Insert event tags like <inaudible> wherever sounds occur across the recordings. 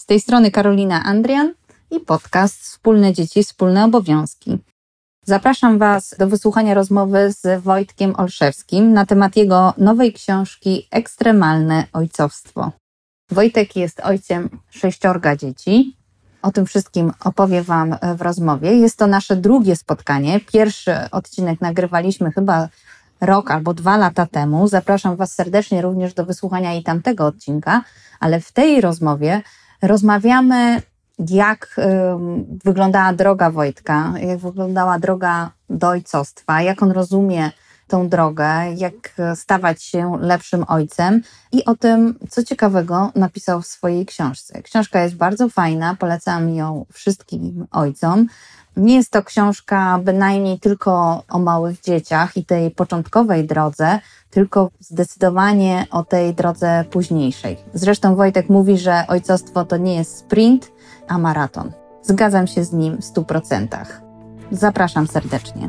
Z tej strony Karolina Andrian i podcast Wspólne Dzieci, Wspólne Obowiązki. Zapraszam Was do wysłuchania rozmowy z Wojtkiem Olszewskim na temat jego nowej książki Ekstremalne Ojcowstwo. Wojtek jest ojcem sześciorga dzieci. O tym wszystkim opowie Wam w rozmowie. Jest to nasze drugie spotkanie. Pierwszy odcinek nagrywaliśmy chyba rok albo dwa lata temu. Zapraszam Was serdecznie również do wysłuchania i tamtego odcinka, ale w tej rozmowie rozmawiamy, jak wyglądała droga Wojtka, jak wyglądała droga do ojcostwa, jak on rozumie tą drogę, jak stawać się lepszym ojcem i o tym, co ciekawego napisał w swojej książce. Książka jest bardzo fajna, polecam ją wszystkim ojcom. Nie jest to książka bynajmniej tylko o małych dzieciach i tej początkowej drodze, tylko zdecydowanie o tej drodze późniejszej. Zresztą Wojtek mówi, że ojcostwo to nie jest sprint, a maraton. Zgadzam się z nim w stu procentach. Zapraszam serdecznie.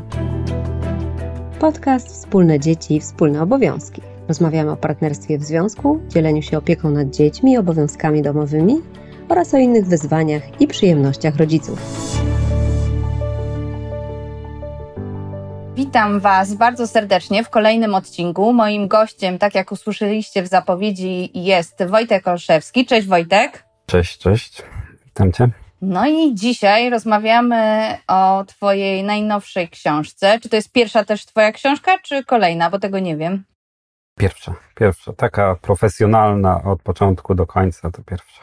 Podcast Wspólne Dzieci, Wspólne Obowiązki. Rozmawiamy o partnerstwie w związku, dzieleniu się opieką nad dziećmi, obowiązkami domowymi oraz o innych wyzwaniach i przyjemnościach rodziców. Witam Was bardzo serdecznie w kolejnym odcinku. Moim gościem, tak jak usłyszeliście w zapowiedzi, jest Wojtek Olszewski. Cześć Wojtek. Cześć, cześć. Witam Cię. No i dzisiaj rozmawiamy o Twojej najnowszej książce. Czy to jest pierwsza też Twoja książka, czy kolejna, bo tego nie wiem. Pierwsza, pierwsza. Taka profesjonalna od początku do końca to pierwsza.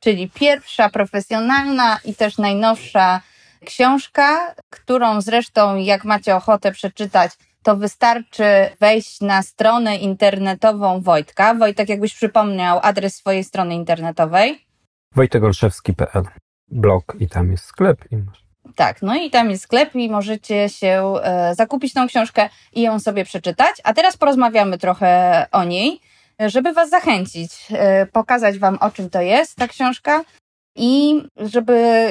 Czyli pierwsza profesjonalna i też najnowsza książka, którą zresztą, jak macie ochotę przeczytać, to wystarczy wejść na stronę internetową Wojtka. Wojtek, jakbyś przypomniał adres swojej strony internetowej. wojtegolszewski.pl blog i tam jest sklep. I tak, no i tam jest sklep i możecie się e, zakupić tą książkę i ją sobie przeczytać. A teraz porozmawiamy trochę o niej, żeby Was zachęcić, e, pokazać Wam o czym to jest ta książka i żeby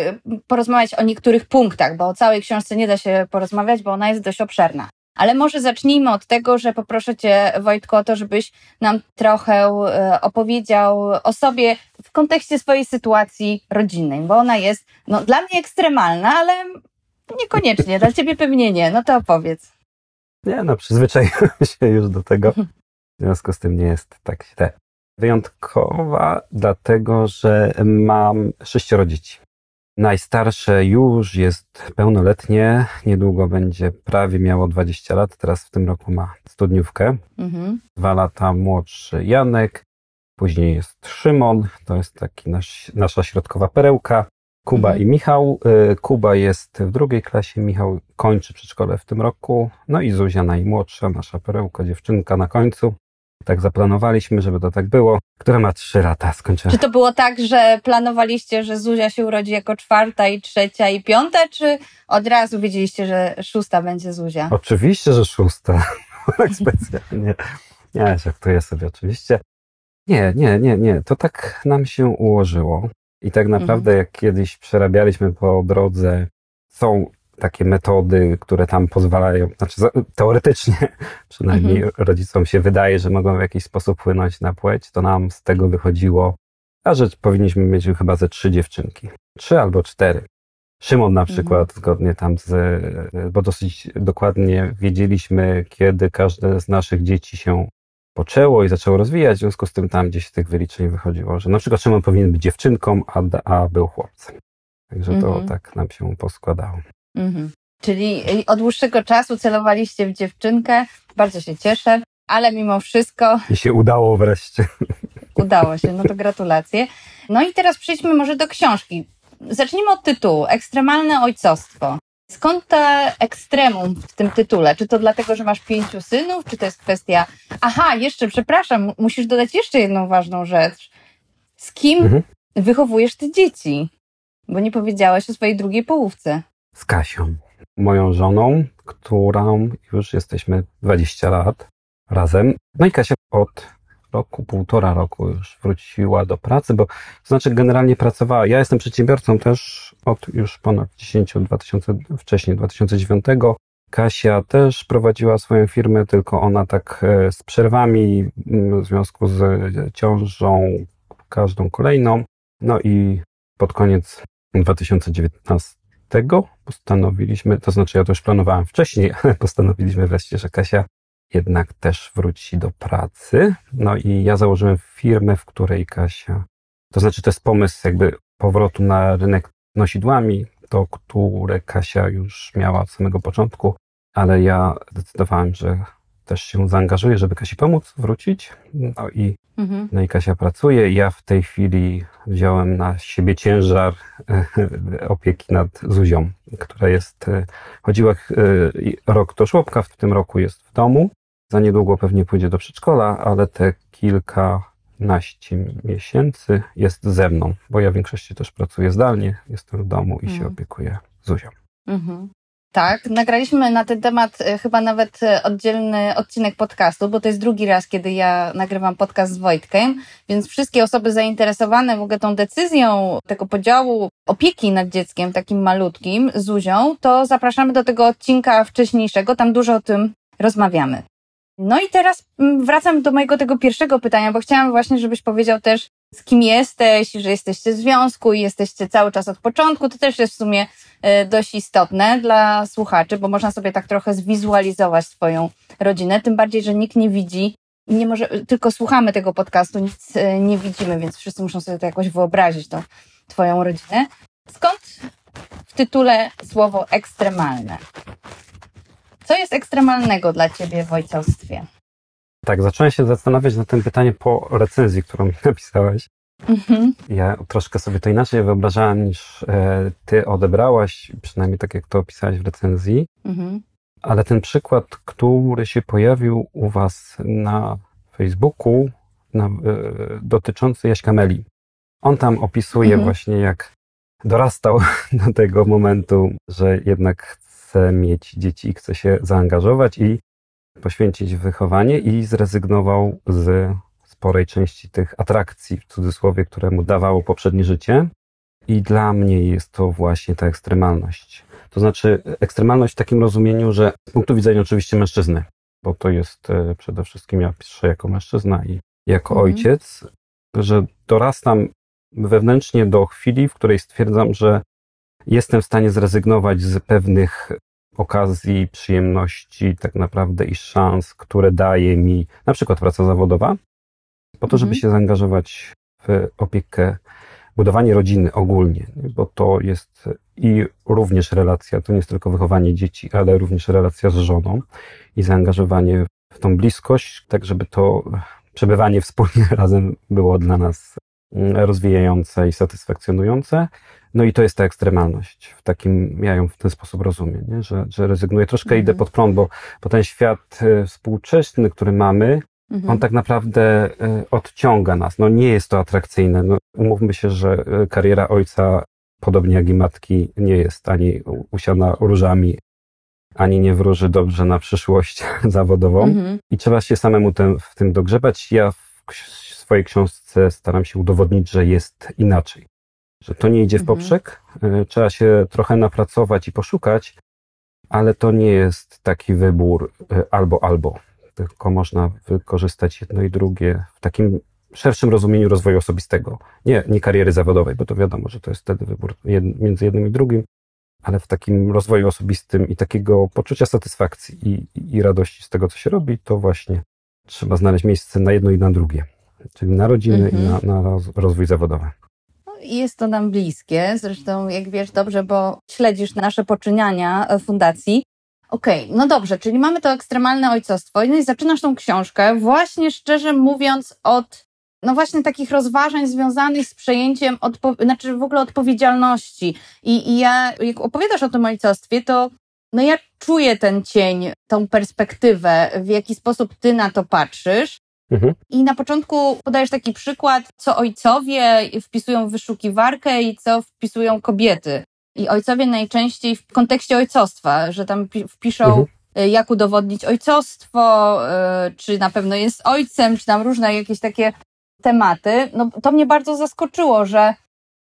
porozmawiać o niektórych punktach, bo o całej książce nie da się porozmawiać, bo ona jest dość obszerna. Ale może zacznijmy od tego, że poproszę Cię, Wojtko, o to, żebyś nam trochę e, opowiedział o sobie w kontekście swojej sytuacji rodzinnej, bo ona jest no, dla mnie ekstremalna, ale niekoniecznie, dla Ciebie pewnie nie. No to opowiedz. Nie, no przyzwyczaiłem <laughs> się już do tego. W związku z tym nie jest tak źle. Wyjątkowa, dlatego że mam sześcioro dzieci. Najstarsze już jest pełnoletnie, niedługo będzie prawie miało 20 lat, teraz w tym roku ma studniówkę. Mhm. Dwa lata młodszy Janek, później jest Szymon, to jest taki nasz, nasza środkowa perełka. Kuba mhm. i Michał. Y, Kuba jest w drugiej klasie, Michał kończy przedszkole w tym roku. No i Zuzia najmłodsza, nasza perełka, dziewczynka na końcu. Tak zaplanowaliśmy, żeby to tak było, która ma trzy lata, skończyła. Czy to było tak, że planowaliście, że Zuzia się urodzi jako czwarta i trzecia i piąta, czy od razu wiedzieliście, że szósta będzie Zuzia? Oczywiście, że szósta. <laughs> tak specjalnie. Nie, żartuję sobie oczywiście. Nie, nie, nie, nie. To tak nam się ułożyło. I tak naprawdę, mhm. jak kiedyś przerabialiśmy po drodze, są takie metody, które tam pozwalają, znaczy teoretycznie <laughs> przynajmniej mhm. rodzicom się wydaje, że mogą w jakiś sposób wpłynąć na płeć, to nam z tego wychodziło, a że powinniśmy mieć chyba ze trzy dziewczynki. Trzy albo cztery. Szymon na mhm. przykład, mhm. zgodnie tam z, bo dosyć dokładnie wiedzieliśmy, kiedy każde z naszych dzieci się poczęło i zaczęło rozwijać, w związku z tym tam gdzieś tych wyliczeń wychodziło, że na przykład Szymon powinien być dziewczynką, a, a był chłopcem. Także to mhm. tak nam się poskładało. Mhm. Czyli od dłuższego czasu celowaliście w dziewczynkę. Bardzo się cieszę, ale mimo wszystko. I się udało wreszcie. Udało się, no to gratulacje. No i teraz przejdźmy może do książki. Zacznijmy od tytułu: Ekstremalne ojcostwo. Skąd ta ekstremum w tym tytule? Czy to dlatego, że masz pięciu synów, czy to jest kwestia. Aha, jeszcze, przepraszam, musisz dodać jeszcze jedną ważną rzecz. Z kim mhm. wychowujesz te dzieci? Bo nie powiedziałeś o swojej drugiej połówce z Kasią, moją żoną, którą już jesteśmy 20 lat razem. No i Kasia od roku, półtora roku już wróciła do pracy, bo to znaczy generalnie pracowała. Ja jestem przedsiębiorcą też od już ponad 10, 2000, wcześniej 2009. Kasia też prowadziła swoją firmę, tylko ona tak e, z przerwami w związku z ciążą każdą kolejną. No i pod koniec 2019 postanowiliśmy, to znaczy ja to już planowałem wcześniej, ale postanowiliśmy wreszcie, że Kasia jednak też wróci do pracy. No i ja założyłem firmę, w której Kasia, to znaczy to jest pomysł jakby powrotu na rynek nosidłami, to które Kasia już miała od samego początku, ale ja zdecydowałem, że też się zaangażuję, żeby Kasi pomóc wrócić. No i, mhm. no i Kasia pracuje. Ja w tej chwili wziąłem na siebie ciężar opieki nad Zuzią, która jest, e, chodziła e, rok do żłobka, w tym roku jest w domu. Za niedługo pewnie pójdzie do przedszkola, ale te kilkanaście miesięcy jest ze mną, bo ja w większości też pracuję zdalnie, jestem w domu i mhm. się opiekuję Zuzią. Mhm. Tak, nagraliśmy na ten temat e, chyba nawet e, oddzielny odcinek podcastu, bo to jest drugi raz, kiedy ja nagrywam podcast z Wojtkiem, więc wszystkie osoby zainteresowane w ogóle tą decyzją tego podziału opieki nad dzieckiem takim malutkim, Zuzią, to zapraszamy do tego odcinka wcześniejszego, tam dużo o tym rozmawiamy. No i teraz mm, wracam do mojego tego pierwszego pytania, bo chciałam właśnie, żebyś powiedział też, z kim jesteś, że jesteście w związku i jesteście cały czas od początku. To też jest w sumie e, dość istotne dla słuchaczy, bo można sobie tak trochę zwizualizować swoją rodzinę, tym bardziej, że nikt nie widzi nie może, tylko słuchamy tego podcastu, nic e, nie widzimy, więc wszyscy muszą sobie to jakoś wyobrazić, tą twoją rodzinę. Skąd w tytule słowo ekstremalne? Co jest ekstremalnego dla ciebie w ojcostwie? Tak, zacząłem się zastanawiać nad tym pytaniem po recenzji, którą mi <laughs> napisałeś. Mhm. Ja troszkę sobie to inaczej wyobrażałem niż e, ty odebrałaś, przynajmniej tak jak to opisałaś w recenzji. Mhm. Ale ten przykład, który się pojawił u was na Facebooku, na, e, dotyczący Jaśka Meli. On tam opisuje mhm. właśnie, jak dorastał <laughs> do tego momentu, że jednak chce mieć dzieci i chce się zaangażować i poświęcić wychowanie i zrezygnował z sporej części tych atrakcji, w cudzysłowie, które mu dawało poprzednie życie. I dla mnie jest to właśnie ta ekstremalność. To znaczy ekstremalność w takim rozumieniu, że z punktu widzenia oczywiście mężczyzny, bo to jest e, przede wszystkim ja piszę jako mężczyzna i jako mhm. ojciec, że dorastam wewnętrznie do chwili, w której stwierdzam, że jestem w stanie zrezygnować z pewnych okazji, przyjemności, tak naprawdę i szans, które daje mi na przykład praca zawodowa, po to, żeby mhm. się zaangażować w opiekę, budowanie rodziny ogólnie, bo to jest i również relacja, to nie jest tylko wychowanie dzieci, ale również relacja z żoną i zaangażowanie w tą bliskość, tak żeby to przebywanie wspólnie <laughs> razem było dla nas rozwijające i satysfakcjonujące. No i to jest ta ekstremalność. W takim, ja ją w ten sposób rozumiem, nie? Że, że rezygnuję. Troszkę mhm. idę pod prąd, bo, bo ten świat e, współczesny, który mamy, mhm. on tak naprawdę e, odciąga nas. No nie jest to atrakcyjne. No, umówmy się, że e, kariera ojca, podobnie jak i matki, nie jest ani usiana różami, ani nie wróży dobrze na przyszłość <laughs> zawodową. Mhm. I trzeba się samemu ten, w tym dogrzebać. Ja w swojej książce staram się udowodnić, że jest inaczej że to nie idzie w mhm. poprzek. Mhm. Trzeba się trochę napracować i poszukać, ale to nie jest taki wybór e, albo albo, tylko można wykorzystać jedno i drugie w takim szerszym rozumieniu rozwoju osobistego. Nie, nie kariery zawodowej, bo to wiadomo, że to jest wtedy wybór jed, między jednym i drugim, ale w takim rozwoju osobistym i takiego poczucia satysfakcji i, i radości z tego, co się robi, to właśnie trzeba znaleźć miejsce na jedno i na drugie, czyli na rodzinę mhm. i na, na rozwój zawodowy jest to nam bliskie. Zresztą, jak wiesz dobrze, bo śledzisz nasze poczyniania e, fundacji. Okej, okay, no dobrze, czyli mamy to ekstremalne ojcostwo. No i zaczynasz tą książkę właśnie szczerze mówiąc od no właśnie takich rozważań związanych z przejęciem, odpo- znaczy w ogóle odpowiedzialności. I, I ja, jak opowiadasz o tym ojcostwie, to no ja czuję ten cień, tą perspektywę, w jaki sposób ty na to patrzysz. Mhm. I na początku podajesz taki przykład, co ojcowie wpisują w wyszukiwarkę i co wpisują kobiety. I ojcowie najczęściej w kontekście ojcostwa, że tam wpiszą, mhm. Y, jak udowodnić ojcostwo, y, czy na pewno jest ojcem, czy tam różne jakieś takie tematy. No to mnie bardzo zaskoczyło, że,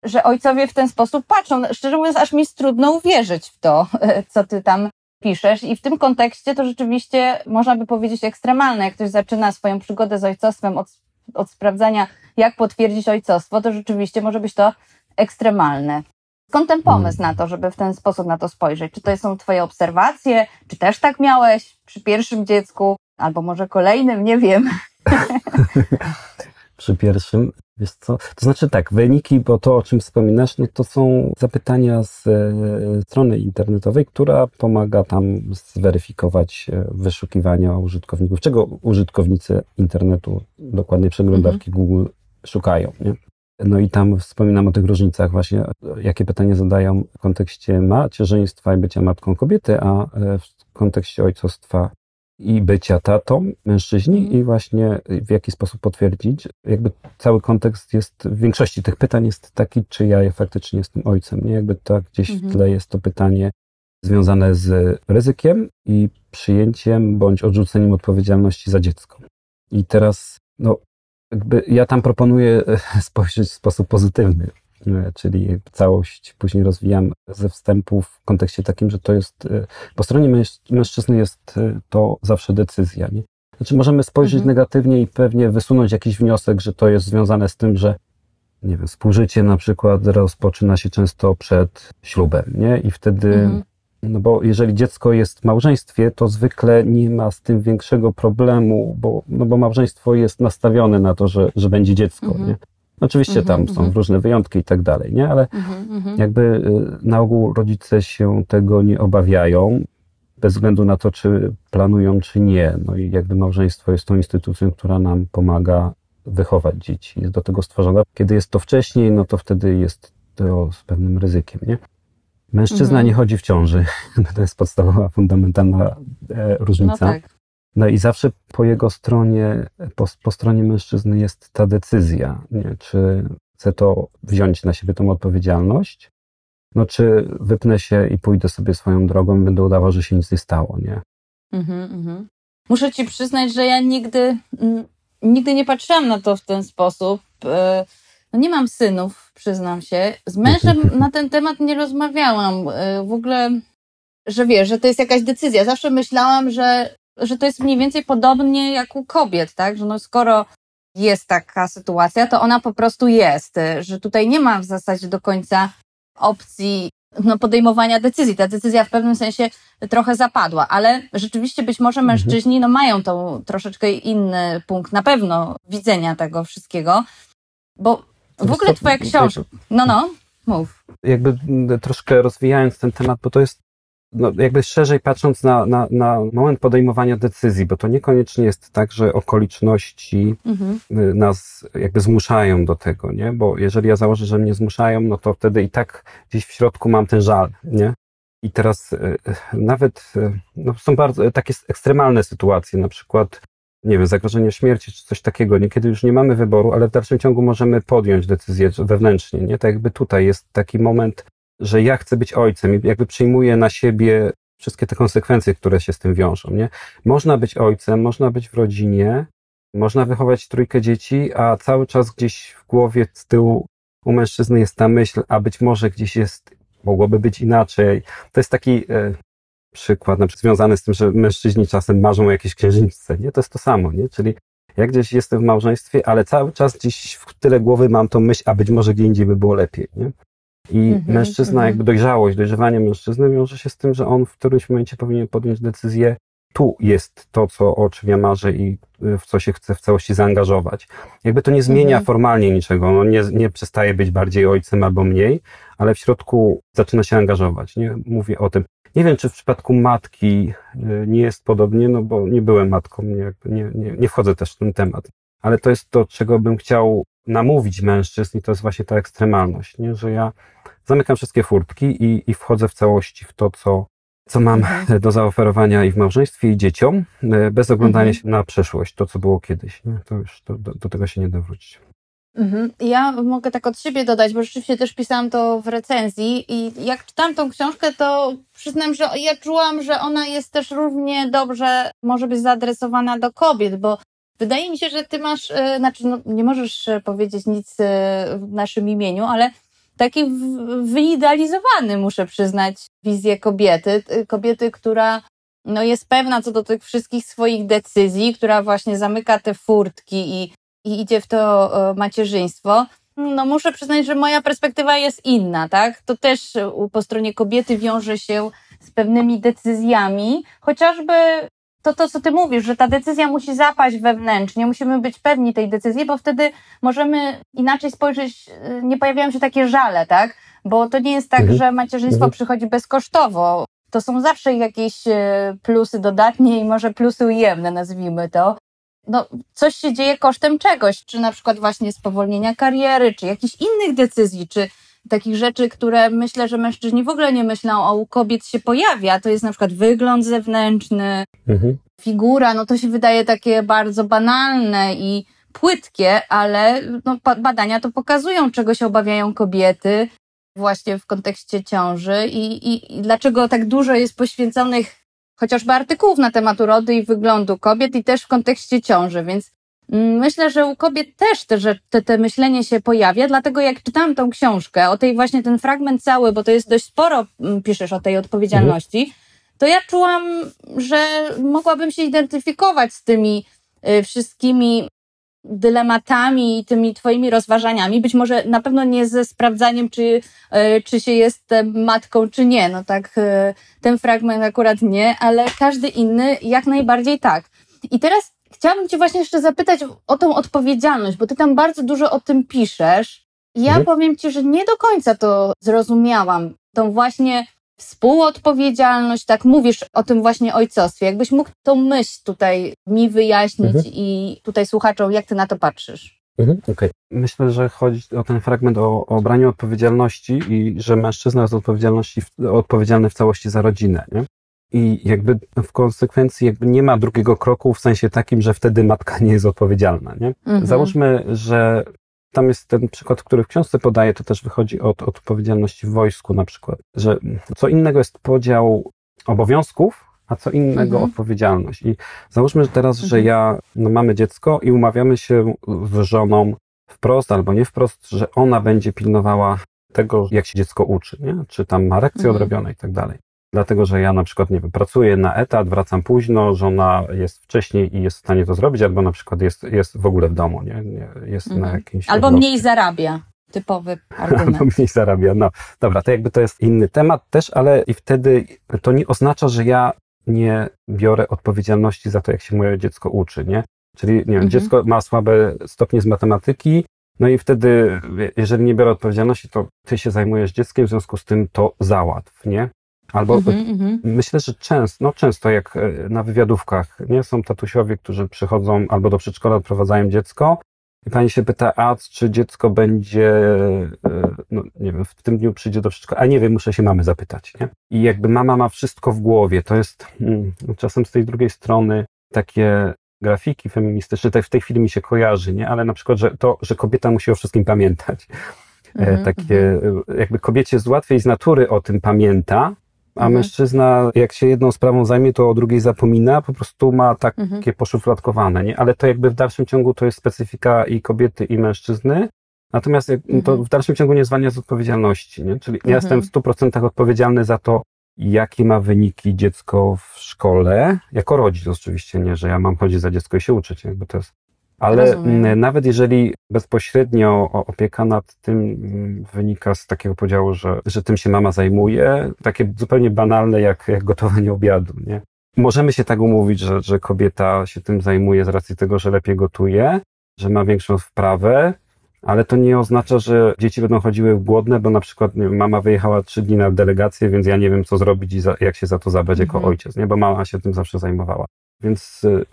że ojcowie w ten sposób patrzą. Szczerze mówiąc, aż mi jest trudno uwierzyć w to, <laughs> co ty tam piszesz i w tym kontekście to rzeczywiście można by powiedzieć ekstremalne. Jak ktoś zaczyna swoją przygodę z ojcostwem od od sprawdzania, jak potwierdzić ojcostwo, to rzeczywiście może być to ekstremalne. Skąd ten pomysł na to, żeby w ten sposób na to spojrzeć? Czy to są Twoje obserwacje? Czy też tak miałeś przy pierwszym dziecku? Albo może kolejnym? Nie wiem. <laughs> przy pierwszym, wiesz co, to znaczy tak, wyniki, bo to o czym wspominasz, no to są zapytania z e, strony internetowej, która pomaga tam zweryfikować e, wyszukiwania użytkowników, czego użytkownicy internetu, dokładnie przeglądarki mhm. Google szukają, nie? No i tam wspominam o tych różnicach właśnie, jakie pytanie zadają w kontekście macierzyństwa i bycia matką kobiety, a e, w kontekście ojcostwa i bycia tatą mężczyźni mhm. i właśnie w jaki sposób potwierdzić. Jakby cały kontekst jest, w większości tych pytań jest taki, czy ja faktycznie jestem ojcem. Nie jakby tak gdzieś mhm. w tle jest to pytanie związane z ryzykiem i przyjęciem bądź odrzuceniem odpowiedzialności za dziecko. I teraz, no, jakby ja tam proponuję <laughs> spojrzeć w sposób pozytywny, czyli całość później rozwijam ze wstępu w kontekście takim, że to jest, e, po stronie mężczyzny jest to zawsze decyzja. Nie? Znaczy możemy spojrzeć mhm. negatywnie i pewnie wysunąć jakiś wniosek, że to jest związane z tym, że nie wiem, współżycie na przykład rozpoczyna się często przed ślubem, nie? I wtedy mhm. No bo jeżeli dziecko jest w małżeństwie, to zwykle nie ma z tym większego problemu, bo, no bo małżeństwo jest nastawione na to, że, że będzie dziecko. Mhm. Nie? Oczywiście tam mhm, są mhm. różne wyjątki i tak dalej, nie? ale jakby y, na ogół rodzice się tego nie obawiają, bez względu na to, czy planują, czy nie. No i jakby małżeństwo jest tą instytucją, która nam pomaga wychować dzieci. Jest do tego stworzona. Kiedy jest to wcześniej, no to wtedy jest to z pewnym ryzykiem, nie? Mężczyzna mhm. nie chodzi w ciąży. <laughs> To jest podstawowa, fundamentalna e, różnica. No, tak. No i zawsze po jego stronie, po, po stronie mężczyzny jest ta decyzja, nie? czy chce to wziąć na siebie tą odpowiedzialność, no czy wypnę się i pójdę sobie swoją drogą i będę udawał, że się nic nie stało, nie? Mhm, mhm. Muszę ci przyznać, że ja nigdy, nigdy nie patrzyłam na to w ten sposób. E, no nie mam synów, przyznam się. Z mężem <laughs> na ten temat nie rozmawiałam. Y, w ogóle, że wiesz, że to jest jakaś decyzja. Zawsze myślałam, że, że to jest mniej więcej podobnie jak u kobiet, tak? Że no skoro jest taka sytuacja, to ona po prostu jest, że tutaj nie ma w zasadzie do końca opcji no, podejmowania decyzji. Ta decyzja w pewnym sensie trochę zapadła, ale rzeczywiście być może mhm. mężczyźni no, mają tą troszeczkę inny punkt na pewno widzenia tego wszystkiego, bo w ogóle twoja książka. No, no, mów. Jakby troszkę rozwijając ten temat, bo to jest no, jakby szerzej patrząc na, na, na moment podejmowania decyzji, bo to niekoniecznie jest tak, że okoliczności mhm. Y, nas jakby zmuszają do tego, nie? Bo jeżeli ja założę, że mnie zmuszają, no to wtedy i tak gdzieś w środku mam ten żal, nie? I teraz y, y, nawet no, są bardzo takie ekstremalne sytuacje, na przykład nie wiem, zagrożenie śmierci czy coś takiego, niekiedy już nie mamy wyboru, ale w dalszym ciągu możemy podjąć decyzję wewnętrznie, nie? Tak jakby tutaj jest taki moment, że ja chcę być ojcem i jakby przyjmuję na siebie wszystkie te konsekwencje, które się z tym wiążą, nie? Można być ojcem, można być w rodzinie, można wychować trójkę dzieci, a cały czas gdzieś w głowie z tyłu u mężczyzny jest ta myśl, a być może gdzieś jest, mogłoby być inaczej. To jest taki e, przykład na przykład związany z tym, że mężczyźni czasem marzą o jakiejś księżniczce, nie? To jest to samo, nie? Czyli ja gdzieś jestem w małżeństwie, ale cały czas gdzieś w tyle głowy mam tą myśl, a być może gdzie indziej by było lepiej, nie? I mm -hmm, mężczyzna, mm -hmm. jakby dojrzałość, dojrzewanie mężczyzny wiąże się z tym, że on w którymś momencie powinien podjąć decyzję, tu jest to, co, o czym ja marzę i y, w co się chcę w całości zaangażować. Jakby to nie zmienia mm -hmm. formalnie niczego, on nie, nie przestaje być bardziej ojcem albo mniej, ale w środku zaczyna się angażować, nie? Mówię o tym. Nie wiem, czy w przypadku matki y, nie jest podobnie, no bo nie byłem matką, nie, nie, nie, nie wchodzę też w ten temat. Ale to jest to, czego bym chciał namówić mężczyzn i to jest właśnie ta ekstremalność, nie? że ja zamykam wszystkie furtki i, i wchodzę w całości w to, co, co mam mhm. <laughs> do zaoferowania i w małżeństwie, i dzieciom, y, bez oglądania mhm. się na przeszłość, to, co było kiedyś. Nie? To już do, do, do tego się nie da wrócić. Mhm. Ja mogę tak od siebie dodać, bo rzeczywiście też pisałam to w recenzji i jak czytałam tą książkę, to przyznam, że ja czułam, że ona jest też równie dobrze, może być zaadresowana do kobiet, bo wydaje mi się, że ty masz, e, znaczy no, nie możesz e, powiedzieć nic e, w naszym imieniu, ale taki wyidealizowany, muszę przyznać, wizję kobiety. Kobiety, która no, jest pewna co do tych wszystkich swoich decyzji, która właśnie zamyka te furtki i i idzie w to macierzyństwo, no muszę przyznać, że moja perspektywa jest inna, tak? To też po stronie kobiety wiąże się z pewnymi decyzjami, chociażby to, to, co ty mówisz, że ta decyzja musi zapaść wewnętrznie, musimy być pewni tej decyzji, bo wtedy możemy inaczej spojrzeć, nie pojawiają się takie żale, tak? Bo to nie jest tak, mhm. że macierzyństwo mhm. przychodzi bezkosztowo. To są zawsze jakieś e, plusy dodatnie i może plusy ujemne, nazwijmy to. No, coś się dzieje kosztem czegoś, czy na przykład właśnie spowolnienia kariery, czy jakichś innych decyzji, czy takich rzeczy, które myślę, że mężczyźni w ogóle nie myślą, a u kobiet się pojawia. To jest na przykład wygląd zewnętrzny, mhm. figura, no to się wydaje takie bardzo banalne i płytkie, ale no, badania to pokazują, czego się obawiają kobiety właśnie w kontekście ciąży i, i, i dlaczego tak dużo jest poświęconych chociażby artykułów na temat urody i wyglądu kobiet i też w kontekście ciąży, więc myślę, że u kobiet też te, że te, te myślenie się pojawia, dlatego jak czytałam tą książkę, o tej właśnie ten fragment cały, bo to jest dość sporo, mm, piszesz o tej odpowiedzialności, to ja czułam, że mogłabym się identyfikować z tymi y, wszystkimi dylematami i tymi twoimi rozważaniami, być może na pewno nie ze sprawdzaniem, czy, e, czy się jest matką, czy nie. No tak, e, ten fragment akurat nie, ale każdy inny jak najbardziej tak. I teraz chciałabym cię właśnie jeszcze zapytać o tą odpowiedzialność, bo ty tam bardzo dużo o tym piszesz. I ja mhm. powiem ci, że nie do końca to zrozumiałam. Tą właśnie współodpowiedzialność, tak mówisz o tym właśnie ojcostwie. Jakbyś mógł tą myśl tutaj mi wyjaśnić mhm. i tutaj słuchaczom, jak ty na to patrzysz? Mhm, okay. Myślę, że chodzi o ten fragment o, o braniu odpowiedzialności i że mężczyzna jest odpowiedzialności, odpowiedzialny w całości za rodzinę. Nie? I jakby w konsekwencji jakby nie ma drugiego kroku w sensie takim, że wtedy matka nie jest odpowiedzialna. Nie? Mhm. Załóżmy, że tam jest ten przykład, który w książce podaję, to też wychodzi od, od odpowiedzialności w wojsku na przykład, że co innego jest podział obowiązków, a co innego mhm. odpowiedzialność. I załóżmy że teraz, mhm. że ja, no mamy dziecko i umawiamy się z żoną wprost albo nie wprost, że ona będzie pilnowała tego, jak się dziecko uczy, nie? czy tam ma lekcje mhm. odrobione i tak dalej dlatego że ja na przykład, nie wiem, pracuję na etat, wracam późno, żona jest wcześniej i jest w stanie to zrobić, albo na przykład jest, jest w ogóle w domu, nie? nie jest mhm. na jakimś... Albo mniej zarabia. Typowy <laughs> argument. Albo mniej zarabia, no. Dobra, to jakby to jest inny temat też, ale i wtedy to nie oznacza, że ja nie biorę odpowiedzialności za to, jak się moje dziecko uczy, nie? Czyli, nie wiem, mhm. dziecko ma słabe stopnie z matematyki, no i wtedy, jeżeli nie biorę odpowiedzialności, to ty się zajmujesz dzieckiem, w związku z tym to załatw, nie? Albo mm-hmm, myślę, że często, no często jak e, na wywiadówkach, nie są tatusiowie, którzy przychodzą albo do przedszkola, odprowadzają dziecko i pani się pyta, a czy dziecko będzie, e, no nie wiem, w tym dniu przyjdzie do przedszkola, a nie wiem, muszę się mamy zapytać, nie? I jakby mama ma wszystko w głowie, to jest hmm, czasem z tej drugiej strony takie grafiki feministyczne, tak w tej chwili mi się kojarzy, nie? Ale na przykład, że to, że kobieta musi o wszystkim pamiętać. Mm-hmm, takie, mm-hmm. jakby kobiecie jest łatwiej z natury o tym pamięta, a mhm. mężczyzna, jak się jedną sprawą zajmie, to o drugiej zapomina, po prostu ma takie mhm. poszufladkowane, nie? Ale to jakby w dalszym ciągu to jest specyfika i kobiety, i mężczyzny. Natomiast mhm. to w dalszym ciągu nie zwalnia z odpowiedzialności, nie? Czyli ja jestem w 100% odpowiedzialny za to, jakie ma wyniki dziecko w szkole, jako rodzic oczywiście, nie, że ja mam chodzić za dziecko i się uczyć, jakby to jest ale Rozumiem. nawet jeżeli bezpośrednio opieka nad tym wynika z takiego podziału, że, że tym się mama zajmuje, takie zupełnie banalne jak, jak gotowanie obiadu, nie? Możemy się tak umówić, że, że kobieta się tym zajmuje z racji tego, że lepiej gotuje, że ma większą wprawę, ale to nie oznacza, że dzieci będą chodziły głodne, bo na przykład mama wyjechała trzy dni na delegację, więc ja nie wiem, co zrobić i za, jak się za to zabrać mhm. jako ojciec, nie? Bo mama się tym zawsze zajmowała. Więc y,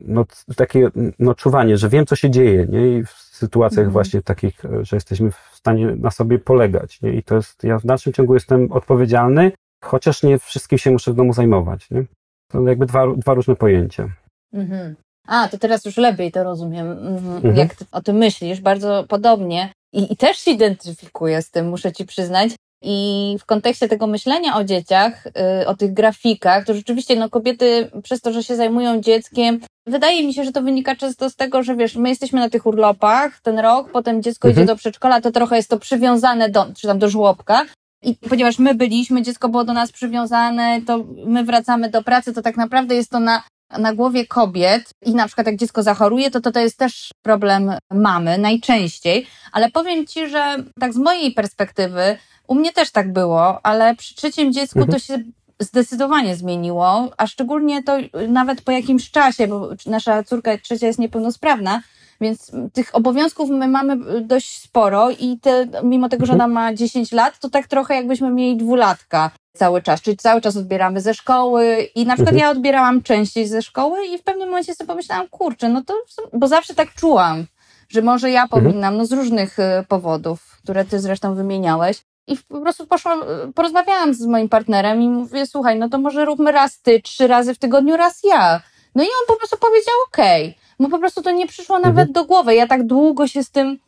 no, takie no, czuwanie, że wiem, co się dzieje, nie? I w sytuacjach mhm. właśnie takich, że jesteśmy w stanie na sobie polegać, nie? I to jest, ja w dalszym ciągu jestem odpowiedzialny, chociaż nie wszystkim się muszę w domu zajmować, nie? To jakby dwa, dwa różne pojęcia. Mhm. A, to teraz już lepiej to rozumiem. Mhm. mhm. Jak ty o tym myślisz, bardzo podobnie. I, I też się identyfikuję z tym, muszę ci przyznać. I w kontekście tego myślenia o dzieciach, y, o tych grafikach, to rzeczywiście no, kobiety przez to, że się zajmują dzieckiem, wydaje mi się, że to wynika często z tego, że wiesz, my jesteśmy na tych urlopach ten rok, potem dziecko mhm. idzie do przedszkola, to trochę jest to przywiązane do, czy tam do żłobka. I ponieważ my byliśmy, dziecko było do nas przywiązane, to my wracamy do pracy, to tak naprawdę jest to na na głowie kobiet i na przykład jak dziecko zachoruje, to, to to jest też problem mamy najczęściej, ale powiem Ci, że tak z mojej perspektywy, u mnie też tak było, ale przy trzecim dziecku mhm. to się zdecydowanie zmieniło, a szczególnie to nawet po jakimś czasie, bo nasza córka trzecia jest niepełnosprawna, więc tych obowiązków my mamy dość sporo i te, mimo tego, że mhm. ona ma 10 lat, to tak trochę jakbyśmy mieli dwulatka cały czas, czyli cały czas odbieramy ze szkoły i na przykład mhm. ja odbierałam częściej ze szkoły i w pewnym momencie sobie pomyślałam, kurczę, no to, bo zawsze tak czułam, że może ja mhm. powinnam, no z różnych y, powodów, które ty zresztą wymieniałeś. I po prostu poszłam, y, porozmawiałam z moim partnerem i mówię, słuchaj, no to może róbmy raz ty, trzy razy w tygodniu, raz ja. No i on po prostu powiedział, okej. Okay. Mu po prostu to nie przyszło nawet mhm. do głowy. Ja tak długo się z tym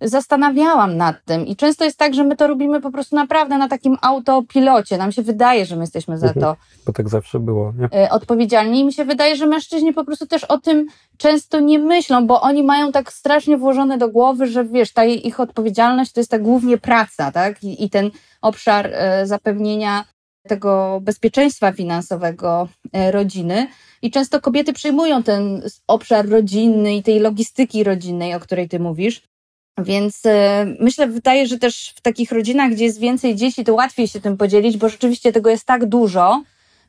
zastanawiałam nad tym i często jest tak, że my to robimy po prostu naprawdę na takim autopilocie. Nam się wydaje, że my jesteśmy za mhm. to. Bo tak zawsze było. Nie? E, odpowiedzialni i mi się wydaje, że mężczyźni po prostu też o tym często nie myślą, bo oni mają tak strasznie włożone do głowy, że wiesz, ta ich odpowiedzialność to jest tak głównie praca, tak? I, i ten obszar e, zapewnienia tego bezpieczeństwa finansowego e, rodziny. I często kobiety przyjmują ten obszar rodzinny i tej logistyki rodzinnej, o której ty mówisz. Więc e, myślę, wydaje, że też w takich rodzinach, gdzie jest więcej dzieci, to łatwiej się tym podzielić, bo rzeczywiście tego jest tak dużo,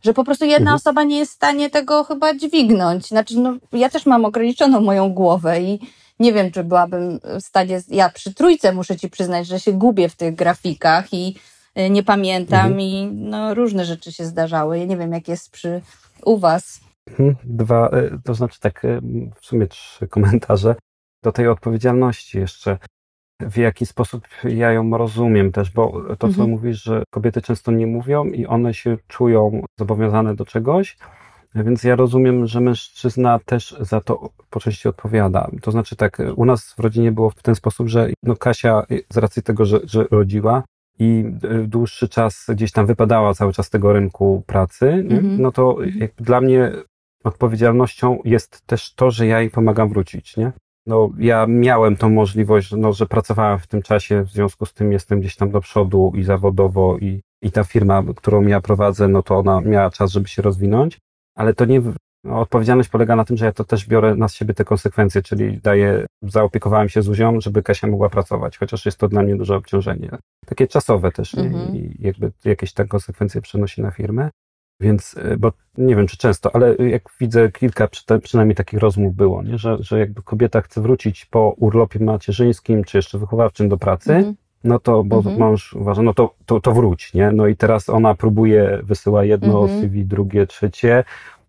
że po prostu jedna mhm. osoba nie jest w stanie tego chyba dźwignąć. Znaczy, no, ja też mam ograniczoną moją głowę i nie wiem, czy byłabym w stanie. Ja przy trójce muszę ci przyznać, że się gubię w tych grafikach i e, nie pamiętam, mhm. i no, różne rzeczy się zdarzały. Ja nie wiem, jak jest przy u Was. Mhm. Dwa, e, to znaczy tak, w sumie trzy komentarze do tej odpowiedzialności jeszcze. W jaki sposób ja ją rozumiem też, bo to, co mhm. mówisz, że kobiety często nie mówią i one się czują zobowiązane do czegoś, więc ja rozumiem, że mężczyzna też za to po części odpowiada. To znaczy tak, u nas w rodzinie było w ten sposób, że no Kasia z racji tego, że, że rodziła i dłuższy czas gdzieś tam wypadała cały czas z tego rynku pracy, mhm. no to dla mnie odpowiedzialnością jest też to, że ja jej pomagam wrócić, nie? No, ja miałem tą możliwość, no, że pracowałem w tym czasie, w związku z tym jestem gdzieś tam do przodu i zawodowo i, i ta firma, którą ja prowadzę, no to ona miała czas, żeby się rozwinąć, ale to nie, no, odpowiedzialność polega na tym, że ja to też biorę na siebie te konsekwencje, czyli daję, zaopiekowałem się Zuzią, żeby Kasia mogła pracować, chociaż jest to dla mnie duże obciążenie. Takie czasowe też, mhm. i jakby jakieś te konsekwencje przenosi na firmę. Więc, e, bo nie wiem, czy często, ale jak widzę kilka przynajmniej takich rozmów było, nie? Że, że jakby kobieta chce wrócić po urlopie macierzyńskim, czy jeszcze wychowawczym do pracy, mm -hmm. no to, bo mm -hmm. mąż uważa, no to, to, to wróć, nie? No i teraz ona próbuje, wysyła jedno mm -hmm. CV, drugie, trzecie,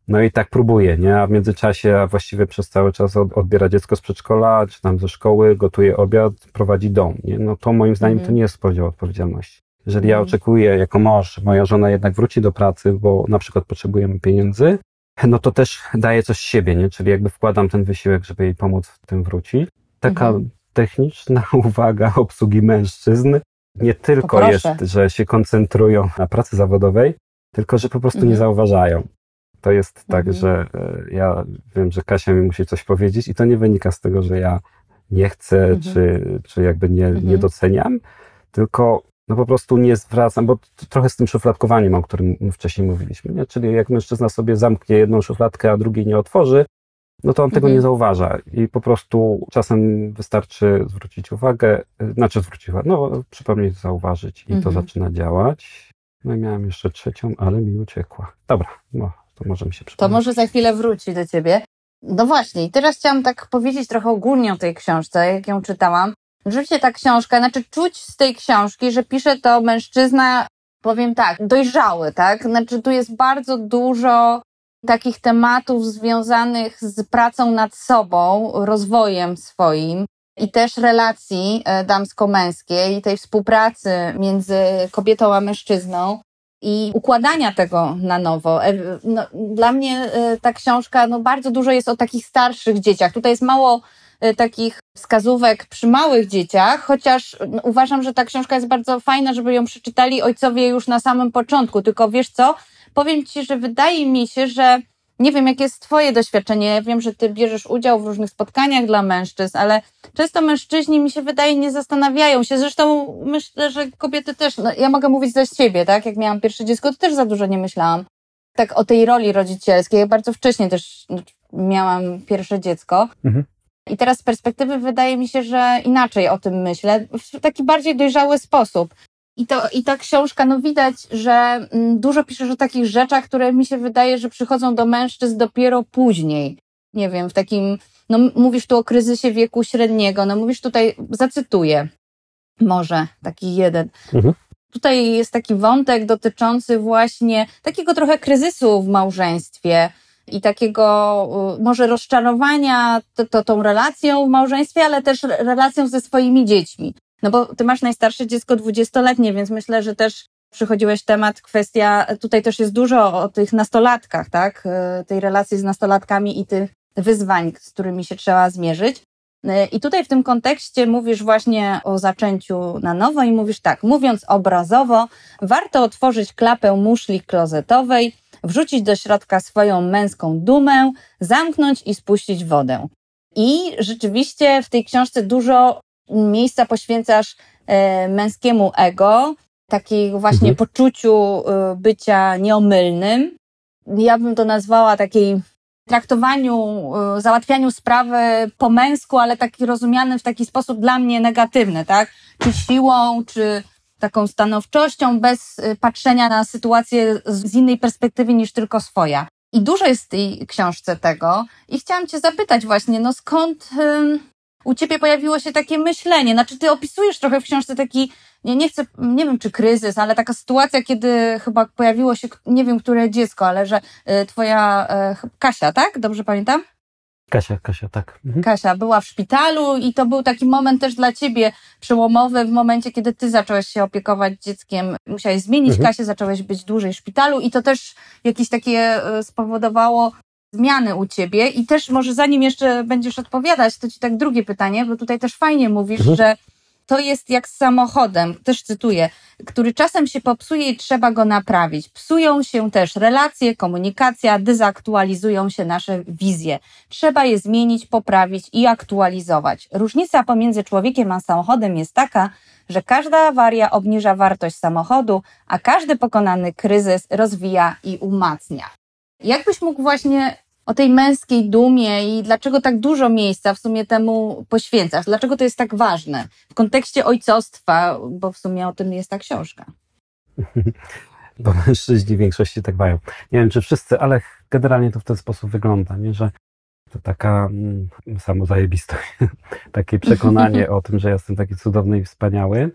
no i tak próbuje, nie? A w międzyczasie, a właściwie przez cały czas odbiera dziecko z przedszkola, czy tam ze szkoły, gotuje obiad, prowadzi dom, nie? No to moim zdaniem to mhm. nie jest podział odpowiedzialności. Jeżeli ja mhm. oczekuję jako mąż, moja żona jednak wróci do pracy, bo na przykład potrzebujemy pieniędzy, no to też daję coś z siebie, nie? Czyli jakby wkładam ten wysiłek, żeby jej pomóc w tym wrócić. Taka mhm. techniczna <laughs> uwaga obsługi mężczyzn nie tylko jest, że się koncentrują na pracy zawodowej, tylko że po prostu mhm. nie zauważają. To jest tak, mhm. że e, ja wiem, że Kasia mi musi coś powiedzieć i to nie wynika z tego, że ja nie chcę, mhm. czy, czy jakby nie, nie mhm. doceniam, tylko no po prostu nie zwracam, bo trochę z tym szufladkowaniem, o którym wcześniej mówiliśmy, nie? czyli jak mężczyzna sobie zamknie jedną szufladkę, a drugiej nie otworzy, no to on tego mhm. nie zauważa i po prostu czasem wystarczy zwrócić uwagę, znaczy zwrócić uwagę, no przypomnieć, zauważyć i mhm. to zaczyna działać. No i miałem jeszcze trzecią, ale mi uciekła. Dobra, no to może mi się przypomnieć. To może za chwilę wróci do ciebie. No właśnie, i teraz chciałam tak powiedzieć trochę ogólnie o tej książce, jak ją czytałam. Rzeczywiście ta książka, znaczy czuć z tej książki, że pisze to mężczyzna, powiem tak, dojrzały, tak? Znaczy tu jest bardzo dużo takich tematów związanych z pracą nad sobą, rozwojem swoim i też relacji e, damsko-męskiej, tej współpracy między kobietą a mężczyzną i układania tego na nowo. E, no, dla mnie e, ta książka, no bardzo dużo jest o takich starszych dzieciach. Tutaj jest mało takich wskazówek przy małych dzieciach, chociaż no, uważam, że ta książka jest bardzo fajna, żeby ją przeczytali ojcowie już na samym początku. Tylko wiesz co? Powiem ci, że wydaje mi się, że nie wiem, jakie jest Twoje doświadczenie. Ja wiem, że Ty bierzesz udział w różnych spotkaniach dla mężczyzn, ale często mężczyźni, mi się wydaje, nie zastanawiają się. Zresztą myślę, że kobiety też, no, ja mogę mówić za siebie, tak? Jak miałam pierwsze dziecko, to też za dużo nie myślałam tak o tej roli rodzicielskiej. Ja bardzo wcześnie też miałam pierwsze dziecko. Mhm. I teraz z perspektywy wydaje mi się, że inaczej o tym myślę, w taki bardziej dojrzały sposób. I, to, I ta książka, no widać, że mm, dużo piszesz o takich rzeczach, które mi się wydaje, że przychodzą do mężczyzn dopiero później. Nie wiem, w takim, no mówisz tu o kryzysie wieku średniego, no mówisz tutaj, zacytuję, może taki jeden. Mhm. Tutaj jest taki wątek dotyczący właśnie takiego trochę kryzysu w małżeństwie i takiego może rozczarowania to, to, tą relacją w małżeństwie, ale też relacją ze swoimi dziećmi. No bo ty masz najstarsze dziecko dwudziestoletnie, więc myślę, że też przychodziłeś temat, kwestia, tutaj też jest dużo o tych nastolatkach, tak? Y, tej relacji z nastolatkami i tych wyzwań, z którymi się trzeba zmierzyć. Y, I tutaj w tym kontekście mówisz właśnie o zaczęciu na nowo i mówisz tak, mówiąc obrazowo, warto otworzyć klapę muszli klozetowej, wrzucić do środka swoją męską dumę, zamknąć i spuścić wodę. I rzeczywiście w tej książce dużo miejsca poświęcasz e, męskiemu ego, takiego właśnie mhm. poczuciu e, bycia nieomylnym. Ja bym to nazwała takiej traktowaniu, e, załatwianiu sprawy po męsku, ale taki rozumiany w taki sposób dla mnie negatywny, tak? Czy siłą, czy taką stanowczością, bez patrzenia na sytuację z innej perspektywy niż tylko swoja. I dużo jest w tej książce tego. I chciałam Cię zapytać właśnie, no skąd u ciebie pojawiło się takie myślenie? Znaczy, ty opisujesz trochę w książce taki, nie, nie chcę, nie wiem czy kryzys, ale taka sytuacja, kiedy chyba pojawiło się, nie wiem które dziecko, ale że y, twoja y, Kasia, tak? Dobrze pamiętam? Kasia, Kasia, tak. Mhm. Kasia była w szpitalu i to był taki moment też dla ciebie przełomowy w momencie, kiedy ty zacząłeś się opiekować dzieckiem. Musiałeś zmienić mhm. Kasię, zacząłeś być dłużej w szpitalu i to też jakieś takie spowodowało zmiany u ciebie i też może zanim jeszcze będziesz odpowiadać, to ci tak drugie pytanie, bo tutaj też fajnie mówisz, mhm. że to jest jak z samochodem, też cytuję, który czasem się popsuje i trzeba go naprawić. Psują się też relacje, komunikacja, dezaktualizują się nasze wizje. Trzeba je zmienić, poprawić i aktualizować. Różnica pomiędzy człowiekiem a samochodem jest taka, że każda awaria obniża wartość samochodu, a każdy pokonany kryzys rozwija i umacnia. Jakbyś mógł właśnie o tej męskiej dumie i dlaczego tak dużo miejsca w sumie temu poświęcasz? Dlaczego to jest tak ważne w kontekście ojcostwa, bo w sumie o tym jest ta książka? <laughs> Bo mężczyźni w większości tak mają. Nie wiem, czy wszyscy, ale generalnie to w ten sposób wygląda, nie? że to taka mm, samozajebistość, <laughs> takie przekonanie <laughs> o tym, że jestem taki cudowny i wspaniały,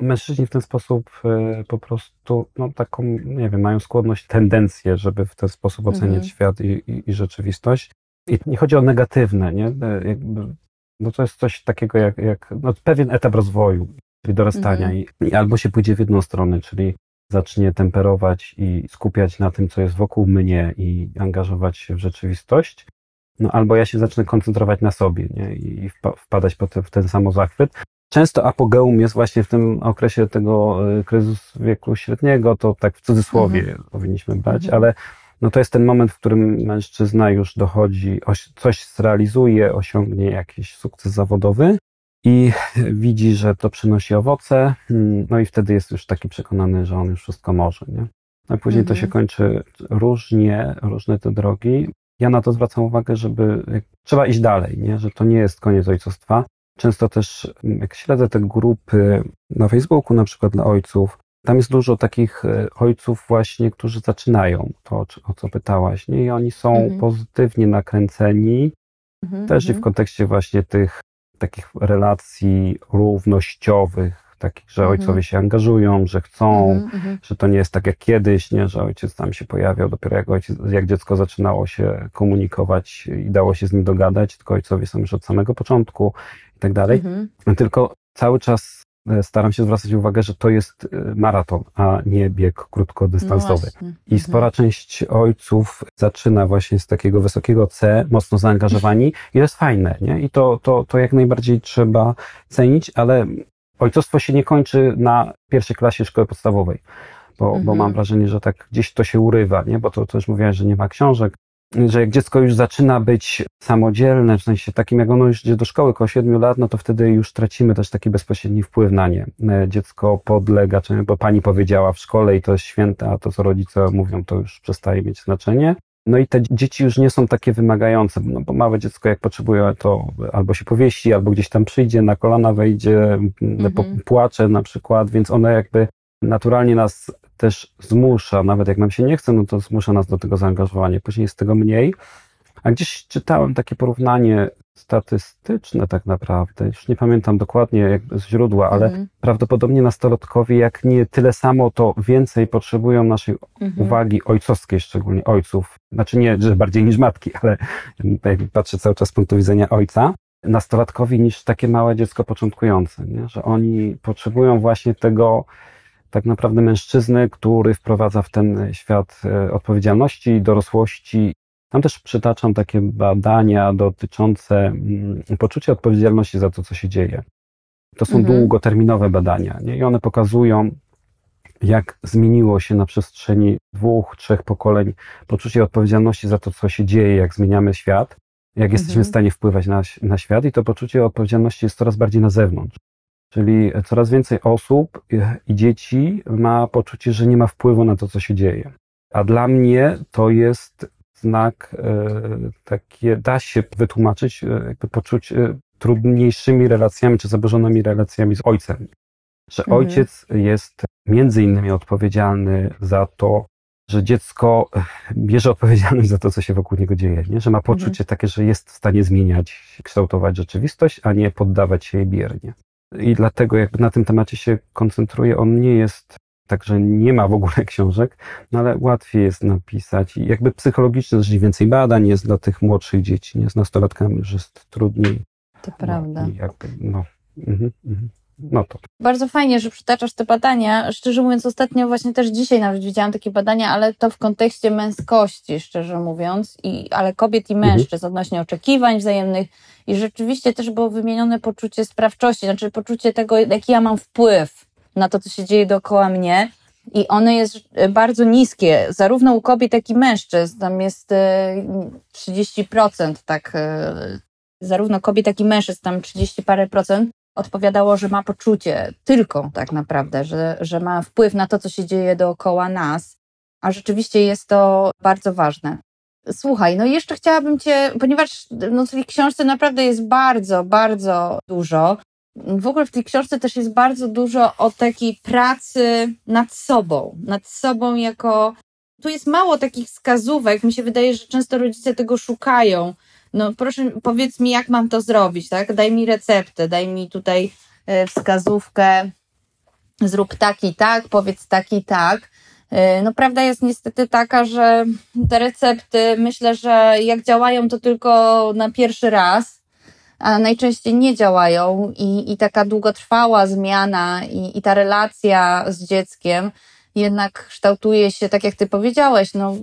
mężczyźni w ten sposób e, po prostu, no taką, nie wiem, mają skłonność, tendencję, żeby w ten sposób oceniać mhm. świat i, i, i, rzeczywistość. I nie chodzi o negatywne, nie? E, jakby, no to jest coś takiego jak, jak no pewien etap rozwoju, czyli dorastania mhm. i, i albo się pójdzie w jedną stronę, czyli zacznie temperować i skupiać na tym, co jest wokół mnie i angażować się w rzeczywistość, no albo ja się zacznę koncentrować na sobie nie? i wpadać po te, w ten samozachwyt, Często apogeum jest właśnie w tym okresie tego e, kryzysu wieku średniego, to tak w cudzysłowie mhm. powinniśmy brać, mhm. ale no to jest ten moment, w którym mężczyzna już dochodzi, coś zrealizuje, osiągnie jakiś sukces zawodowy i <laughs> widzi, że to przynosi owoce, hmm, no i wtedy jest już taki przekonany, że on już wszystko może, nie? No i później mhm. to się mhm. kończy różnie, różne te drogi. Ja na to zwracam uwagę, żeby trzeba iść dalej, nie? że to nie jest koniec ojcostwa, Często też, jak śledzę te grupy na Facebooku, na przykład dla ojców, tam jest dużo takich e, ojców właśnie, którzy zaczynają to, o co pytałaś, nie? I oni są mhm. pozytywnie nakręceni, mhm, też i w mhm. kontekście właśnie tych takich relacji równościowych, takich, że ojcowie mhm. się angażują, że chcą, mhm, mhm, że to nie jest tak jak kiedyś, nie, że ojciec tam się pojawiał dopiero jak, ojciec, jak dziecko zaczynało się komunikować i dało się z nim dogadać, tylko ojcowie są już od samego początku i tak dalej. Tylko cały czas e, staram się zwracać uwagę, że to jest e, maraton, a nie bieg krótkodystansowy. No I spora część ojców zaczyna właśnie z takiego wysokiego C, mocno zaangażowani i to jest fajne, nie? I to, to, to jak najbardziej trzeba cenić, ale ojcostwo się nie kończy na pierwszej klasie szkoły podstawowej, bo, mhm. bo mam wrażenie, że tak gdzieś to się urywa, nie? bo to też mówiłaś, że nie ma książek. Że jak dziecko już zaczyna być samodzielne, w sensie takim jak ono już idzie do szkoły około 7 lat, no to wtedy już tracimy też taki bezpośredni wpływ na nie. E, dziecko podlega, bo pani powiedziała w szkole i to jest święte, a to co rodzice mówią, to już przestaje mieć znaczenie. No i te dzieci już nie są takie wymagające, no bo małe dziecko jak potrzebuje, to albo się powiesi, albo gdzieś tam przyjdzie, na kolana wejdzie, mhm. płacze na przykład, więc one jakby naturalnie nas też zmusza, nawet jak nam się nie chce, no to zmusza nas do tego zaangażowania. Później jest tego mniej. A gdzieś czytałem takie porównanie statystyczne tak naprawdę, już nie pamiętam dokładnie jak źródła, ale mhm. prawdopodobnie nastolatkowie jak nie tyle samo, to więcej potrzebują naszej mhm. uwagi ojcowskiej, szczególnie ojców. Znaczy nie, że bardziej niż matki, ale patrzę cały czas z punktu widzenia ojca. Nastolatkowi niż takie małe dziecko początkujące, nie? że oni potrzebują właśnie tego tak naprawdę mężczyzny, który wprowadza w ten świat e, odpowiedzialności, dorosłości. Tam też przytaczam takie badania dotyczące mm, poczucia odpowiedzialności za to, co się dzieje. To są mhm. długoterminowe badania nie? i one pokazują, jak zmieniło się na przestrzeni dwóch, trzech pokoleń poczucie odpowiedzialności za to, co się dzieje, jak zmieniamy świat, jak jesteśmy w mhm. stanie wpływać na, na świat, i to poczucie odpowiedzialności jest coraz bardziej na zewnątrz. Czyli coraz więcej osób i dzieci ma poczucie, że nie ma wpływu na to, co się dzieje. A dla mnie to jest znak e, takie, da się wytłumaczyć, e, jakby poczuć e, trudniejszymi relacjami czy zaburzonymi relacjami z ojcem. Że mhm. ojciec jest między innymi odpowiedzialny za to, że dziecko bierze odpowiedzialność za to, co się wokół niego dzieje, nie? że ma poczucie mhm. takie, że jest w stanie zmieniać, kształtować rzeczywistość, a nie poddawać się jej biernie i dlatego jakby na tym temacie się koncentruję. On nie jest tak, że nie ma w ogóle <laughs> książek, no ale łatwiej jest napisać i jakby psychologicznie też więcej badań jest dla tych młodszych dzieci, nie z nastolatkami już jest trudniej. To no, prawda. Jakby, no, mhm, mhm. No to. Bardzo fajnie, że przytaczasz te badania. Szczerze mówiąc, ostatnio właśnie też dzisiaj nawet widziałam takie badania, ale to w kontekście męskości, szczerze mówiąc, i, ale kobiet i mhm. mężczyzn mhm. odnośnie oczekiwań wzajemnych. I rzeczywiście też było wymienione poczucie sprawczości, znaczy poczucie tego, jaki ja mam wpływ na to, co się dzieje dookoła mnie. I ono jest bardzo niskie, zarówno u kobiet, jak i mężczyzn. Tam jest 30%, e, tak, e, zarówno kobiet, jak i mężczyzn, tam 30 parę procent odpowiadało, że ma poczucie tylko tak naprawdę, że, że ma wpływ na to, co się dzieje dookoła nas, a rzeczywiście jest to bardzo ważne. Słuchaj, no jeszcze chciałabym Cię, ponieważ no, w tej książce naprawdę jest bardzo, bardzo dużo. W ogóle w tej książce też jest bardzo dużo o takiej pracy nad sobą, nad sobą jako. Tu jest mało takich wskazówek. Mi się wydaje, że często rodzice tego szukają, no proszę powiedz mi, jak mam to zrobić, tak? Daj mi receptę, daj mi tutaj e, wskazówkę, zrób tak i tak, powiedz tak i tak. E, no prawda jest niestety taka, że te recepty myślę, że jak działają to tylko na pierwszy raz, a najczęściej nie działają i, i taka długotrwała zmiana i, i ta relacja z dzieckiem jednak kształtuje się, tak jak ty powiedziałeś, no,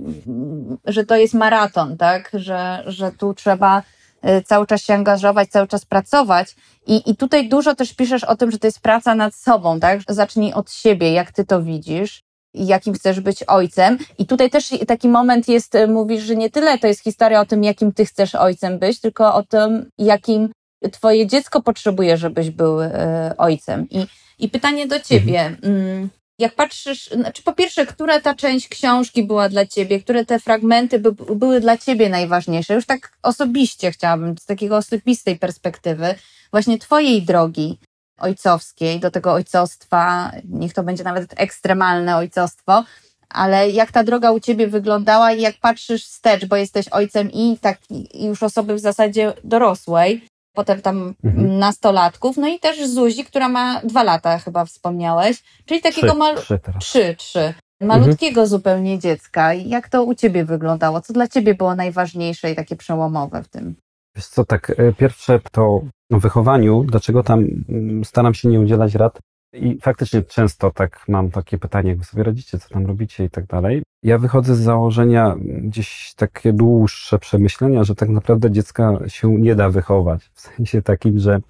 że to jest maraton, tak? Że, że tu trzeba e, cały czas się angażować, cały czas pracować. I, I tutaj dużo też piszesz o tym, że to jest praca nad sobą, tak? Zacznij od siebie, jak ty to widzisz jakim chcesz być ojcem. I tutaj też taki moment jest, e, mówisz, że nie tyle to jest historia o tym, jakim ty chcesz ojcem być, tylko o tym, jakim twoje dziecko potrzebuje, żebyś był e, ojcem. I, i pytanie do ciebie. Mhm. Jak patrzysz, znaczy po pierwsze, która ta część książki była dla ciebie, które te fragmenty by, były dla ciebie najważniejsze? Już tak osobiście chciałabym, z takiego osobistej perspektywy, właśnie twojej drogi ojcowskiej, do tego ojcostwa, niech to będzie nawet ekstremalne ojcostwo, ale jak ta droga u ciebie wyglądała i jak patrzysz wstecz, bo jesteś ojcem i tak i już osoby w zasadzie dorosłej, potem tam mhm. nastolatków, no i też Zuzi, która ma dwa lata, chyba wspomniałeś, czyli takiego mal... trzy, trzy, trzy. malutkiego mhm. zupełnie dziecka. Jak to u ciebie wyglądało? Co dla ciebie było najważniejsze i takie przełomowe w tym? Wiesz co, tak, e, pierwsze to o wychowaniu, dlaczego tam mm, staram się nie udzielać rad i faktycznie często tak mam takie pytanie, jak wy sobie radzicie, co tam robicie i tak dalej. Ja wychodzę z założenia gdzieś takie dłuższe przemyślenia, że tak naprawdę dziecka się nie da wychować. W sensie takim, że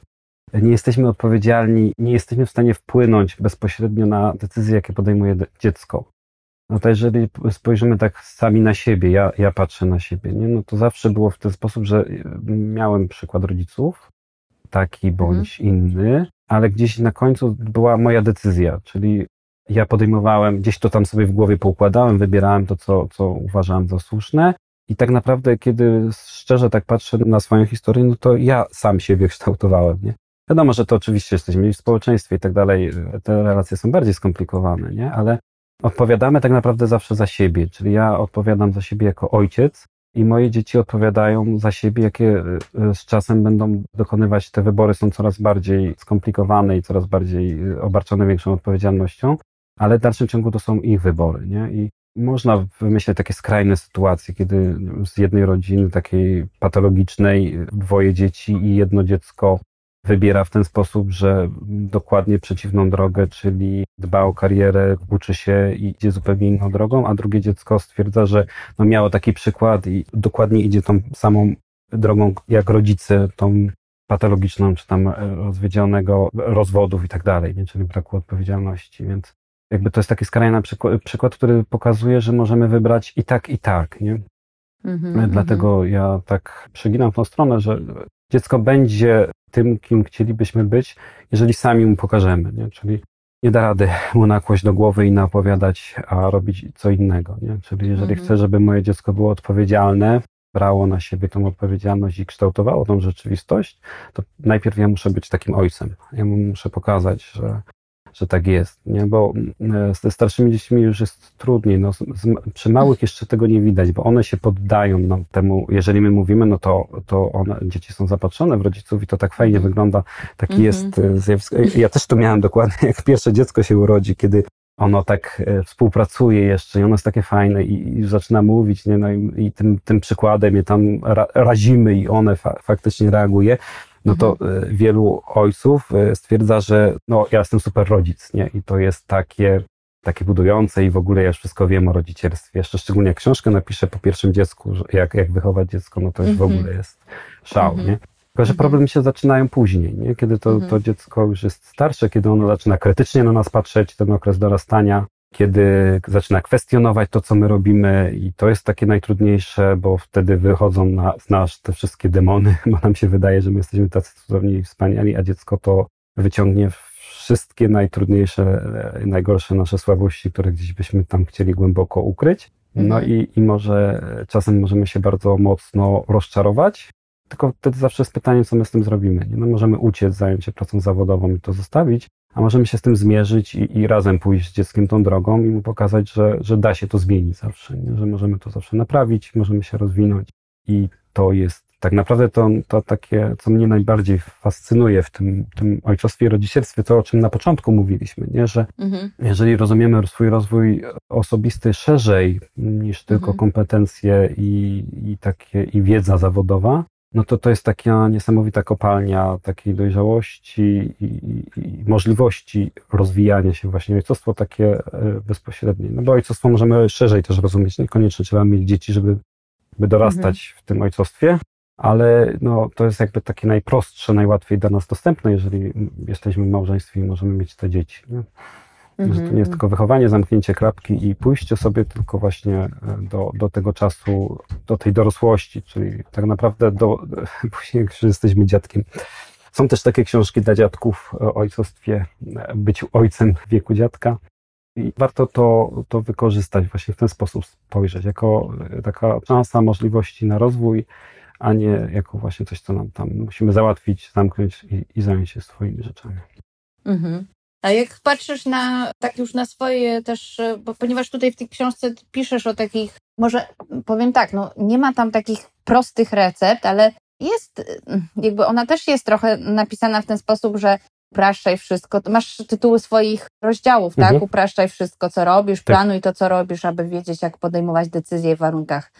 nie jesteśmy odpowiedzialni, nie jesteśmy w stanie wpłynąć bezpośrednio na decyzje, jakie podejmuje dziecko. no to jeżeli spojrzymy tak sami na siebie, ja, ja patrzę na siebie, nie? no to zawsze było w ten sposób, że miałem przykład rodziców, taki bądź mhm. inny, ale gdzieś na końcu była moja decyzja, czyli ja podejmowałem, gdzieś to tam sobie w głowie poukładałem, wybierałem to, co, co uważałem za słuszne. I tak naprawdę, kiedy szczerze tak patrzę na swoją historię, no to ja sam siebie kształtowałem, nie? Wiadomo, że to oczywiście jesteśmy w społeczeństwie i tak dalej, te relacje są bardziej skomplikowane, nie? Ale odpowiadamy tak naprawdę zawsze za siebie, czyli ja odpowiadam za siebie jako ojciec i moje dzieci odpowiadają za siebie, jakie e, z czasem będą dokonywać te wybory, są coraz bardziej skomplikowane i coraz bardziej e, obarczone większą odpowiedzialnością, ale w dalszym ciągu to są ich wybory, nie? I można wymyśleć takie skrajne sytuacje, kiedy z jednej rodziny takiej patologicznej dwoje dzieci i jedno dziecko wybiera w ten sposób, że dokładnie przeciwną drogę, czyli dba o karierę, uczy się i idzie zupełnie inną drogą, a drugie dziecko stwierdza, że no miało taki przykład i dokładnie idzie tą samą drogą jak rodzice, tą patologiczną, czy tam rozwiedzionego rozwodów i tak dalej, nie? czyli braku odpowiedzialności, więc jakby to jest taki skrajny przykład, przykład, który pokazuje, że możemy wybrać i tak, i tak, nie? Mm-hmm, Dlatego mm-hmm. ja tak przeginam w tą stronę, że dziecko będzie tym, kim chcielibyśmy być, jeżeli sami mu pokażemy, nie? Czyli nie da rady mu nakłość do głowy i naopowiadać, a robić co innego, nie? Czyli jeżeli mm-hmm. chcę, żeby moje dziecko było odpowiedzialne, brało na siebie tą odpowiedzialność i kształtowało tą rzeczywistość, to najpierw ja muszę być takim ojcem. Ja mu muszę pokazać, że że tak jest, nie? bo e, ze starszymi dziećmi już jest trudniej. No, z, przy małych jeszcze tego nie widać, bo one się poddają no, temu, jeżeli my mówimy, no to, to one, dzieci są zapatrzone w rodziców i to tak fajnie mhm. wygląda. Taki mm -hmm. jest e, zjawisko. Ja też to miałem dokładnie, jak pierwsze dziecko się urodzi, kiedy ono tak e, współpracuje jeszcze i ono jest takie fajne i, i zaczyna mówić, nie? No i, i tym, tym przykładem je tam ra, razimy i one fa faktycznie reaguje no to mhm. E, wielu ojców e, stwierdza, że no, ja jestem super rodzic, nie? I to jest takie, takie budujące i w ogóle ja już wszystko wiem o rodzicielstwie. Jeszcze szczególnie jak książkę napiszę po pierwszym dziecku, jak, jak wychować dziecko, no to już w mhm. ogóle jest szał, mhm. nie? Tylko, że problemy się zaczynają później, nie? kiedy to, to dziecko już jest starsze, kiedy ono zaczyna krytycznie na nas patrzeć, ten okres dorastania, kiedy zaczyna kwestionować to, co my robimy, i to jest takie najtrudniejsze, bo wtedy wychodzą na, z nas te wszystkie demony, <laughs> bo nam się wydaje, że my jesteśmy tacy cudowni i wspaniali, a dziecko to wyciągnie wszystkie najtrudniejsze, najgorsze nasze słabości, które gdzieś byśmy tam chcieli głęboko ukryć. No mhm. i, i może czasem możemy się bardzo mocno rozczarować, tylko wtedy zawsze jest pytanie, co my z tym zrobimy. No możemy uciec, zająć się pracą zawodową i to zostawić, a możemy się z tym zmierzyć i, i razem pójść z dzieckiem tą drogą i mu pokazać, że, że da się to zmienić zawsze, nie? że możemy to zawsze naprawić, możemy się rozwinąć i to jest tak naprawdę to, to takie, co mnie najbardziej fascynuje w tym, tym ojcostwie i rodzicielstwie, to o czym na początku mówiliśmy, nie? że mhm. jeżeli rozumiemy swój rozwój osobisty szerzej niż tylko mhm. kompetencje i, i takie i wiedza zawodowa, no to to jest taka niesamowita kopalnia takiej dojrzałości i, i, i, możliwości rozwijania się właśnie. Ojcostwo takie e, bezpośrednie. No bo ojcostwo możemy szerzej też rozumieć. Niekoniecznie trzeba mieć dzieci, żeby, żeby dorastać mhm. w tym ojcostwie, ale no, to jest jakby takie najprostsze, najłatwiej dla nas dostępne, jeżeli jesteśmy w małżeństwie i możemy mieć te dzieci. Nie? Że to nie jest mhm. tylko wychowanie, zamknięcie klapki i pójście sobie tylko właśnie e, do, do tego czasu, do tej dorosłości, czyli tak naprawdę do, <laughs> później, jak jesteśmy dziadkiem. Są też takie książki dla dziadków o ojcostwie, e, byciu ojcem w wieku dziadka. I warto to, to wykorzystać, właśnie w ten sposób spojrzeć, jako e, taka szansa możliwości na rozwój, a nie jako właśnie coś, co nam tam musimy załatwić, zamknąć i, i zająć się swoimi rzeczami. Mhm. A jak patrzysz na tak już na swoje też, bo ponieważ tutaj w tej książce piszesz o takich, może powiem tak, no nie ma tam takich prostych recept, ale jest, jakby ona też jest trochę napisana w ten sposób, że upraszczaj wszystko. Masz tytuły swoich rozdziałów, tak? mhm. tak? Upraszczaj wszystko, co robisz, tak. planuj to, co robisz, aby wiedzieć, jak podejmować decyzje w warunkach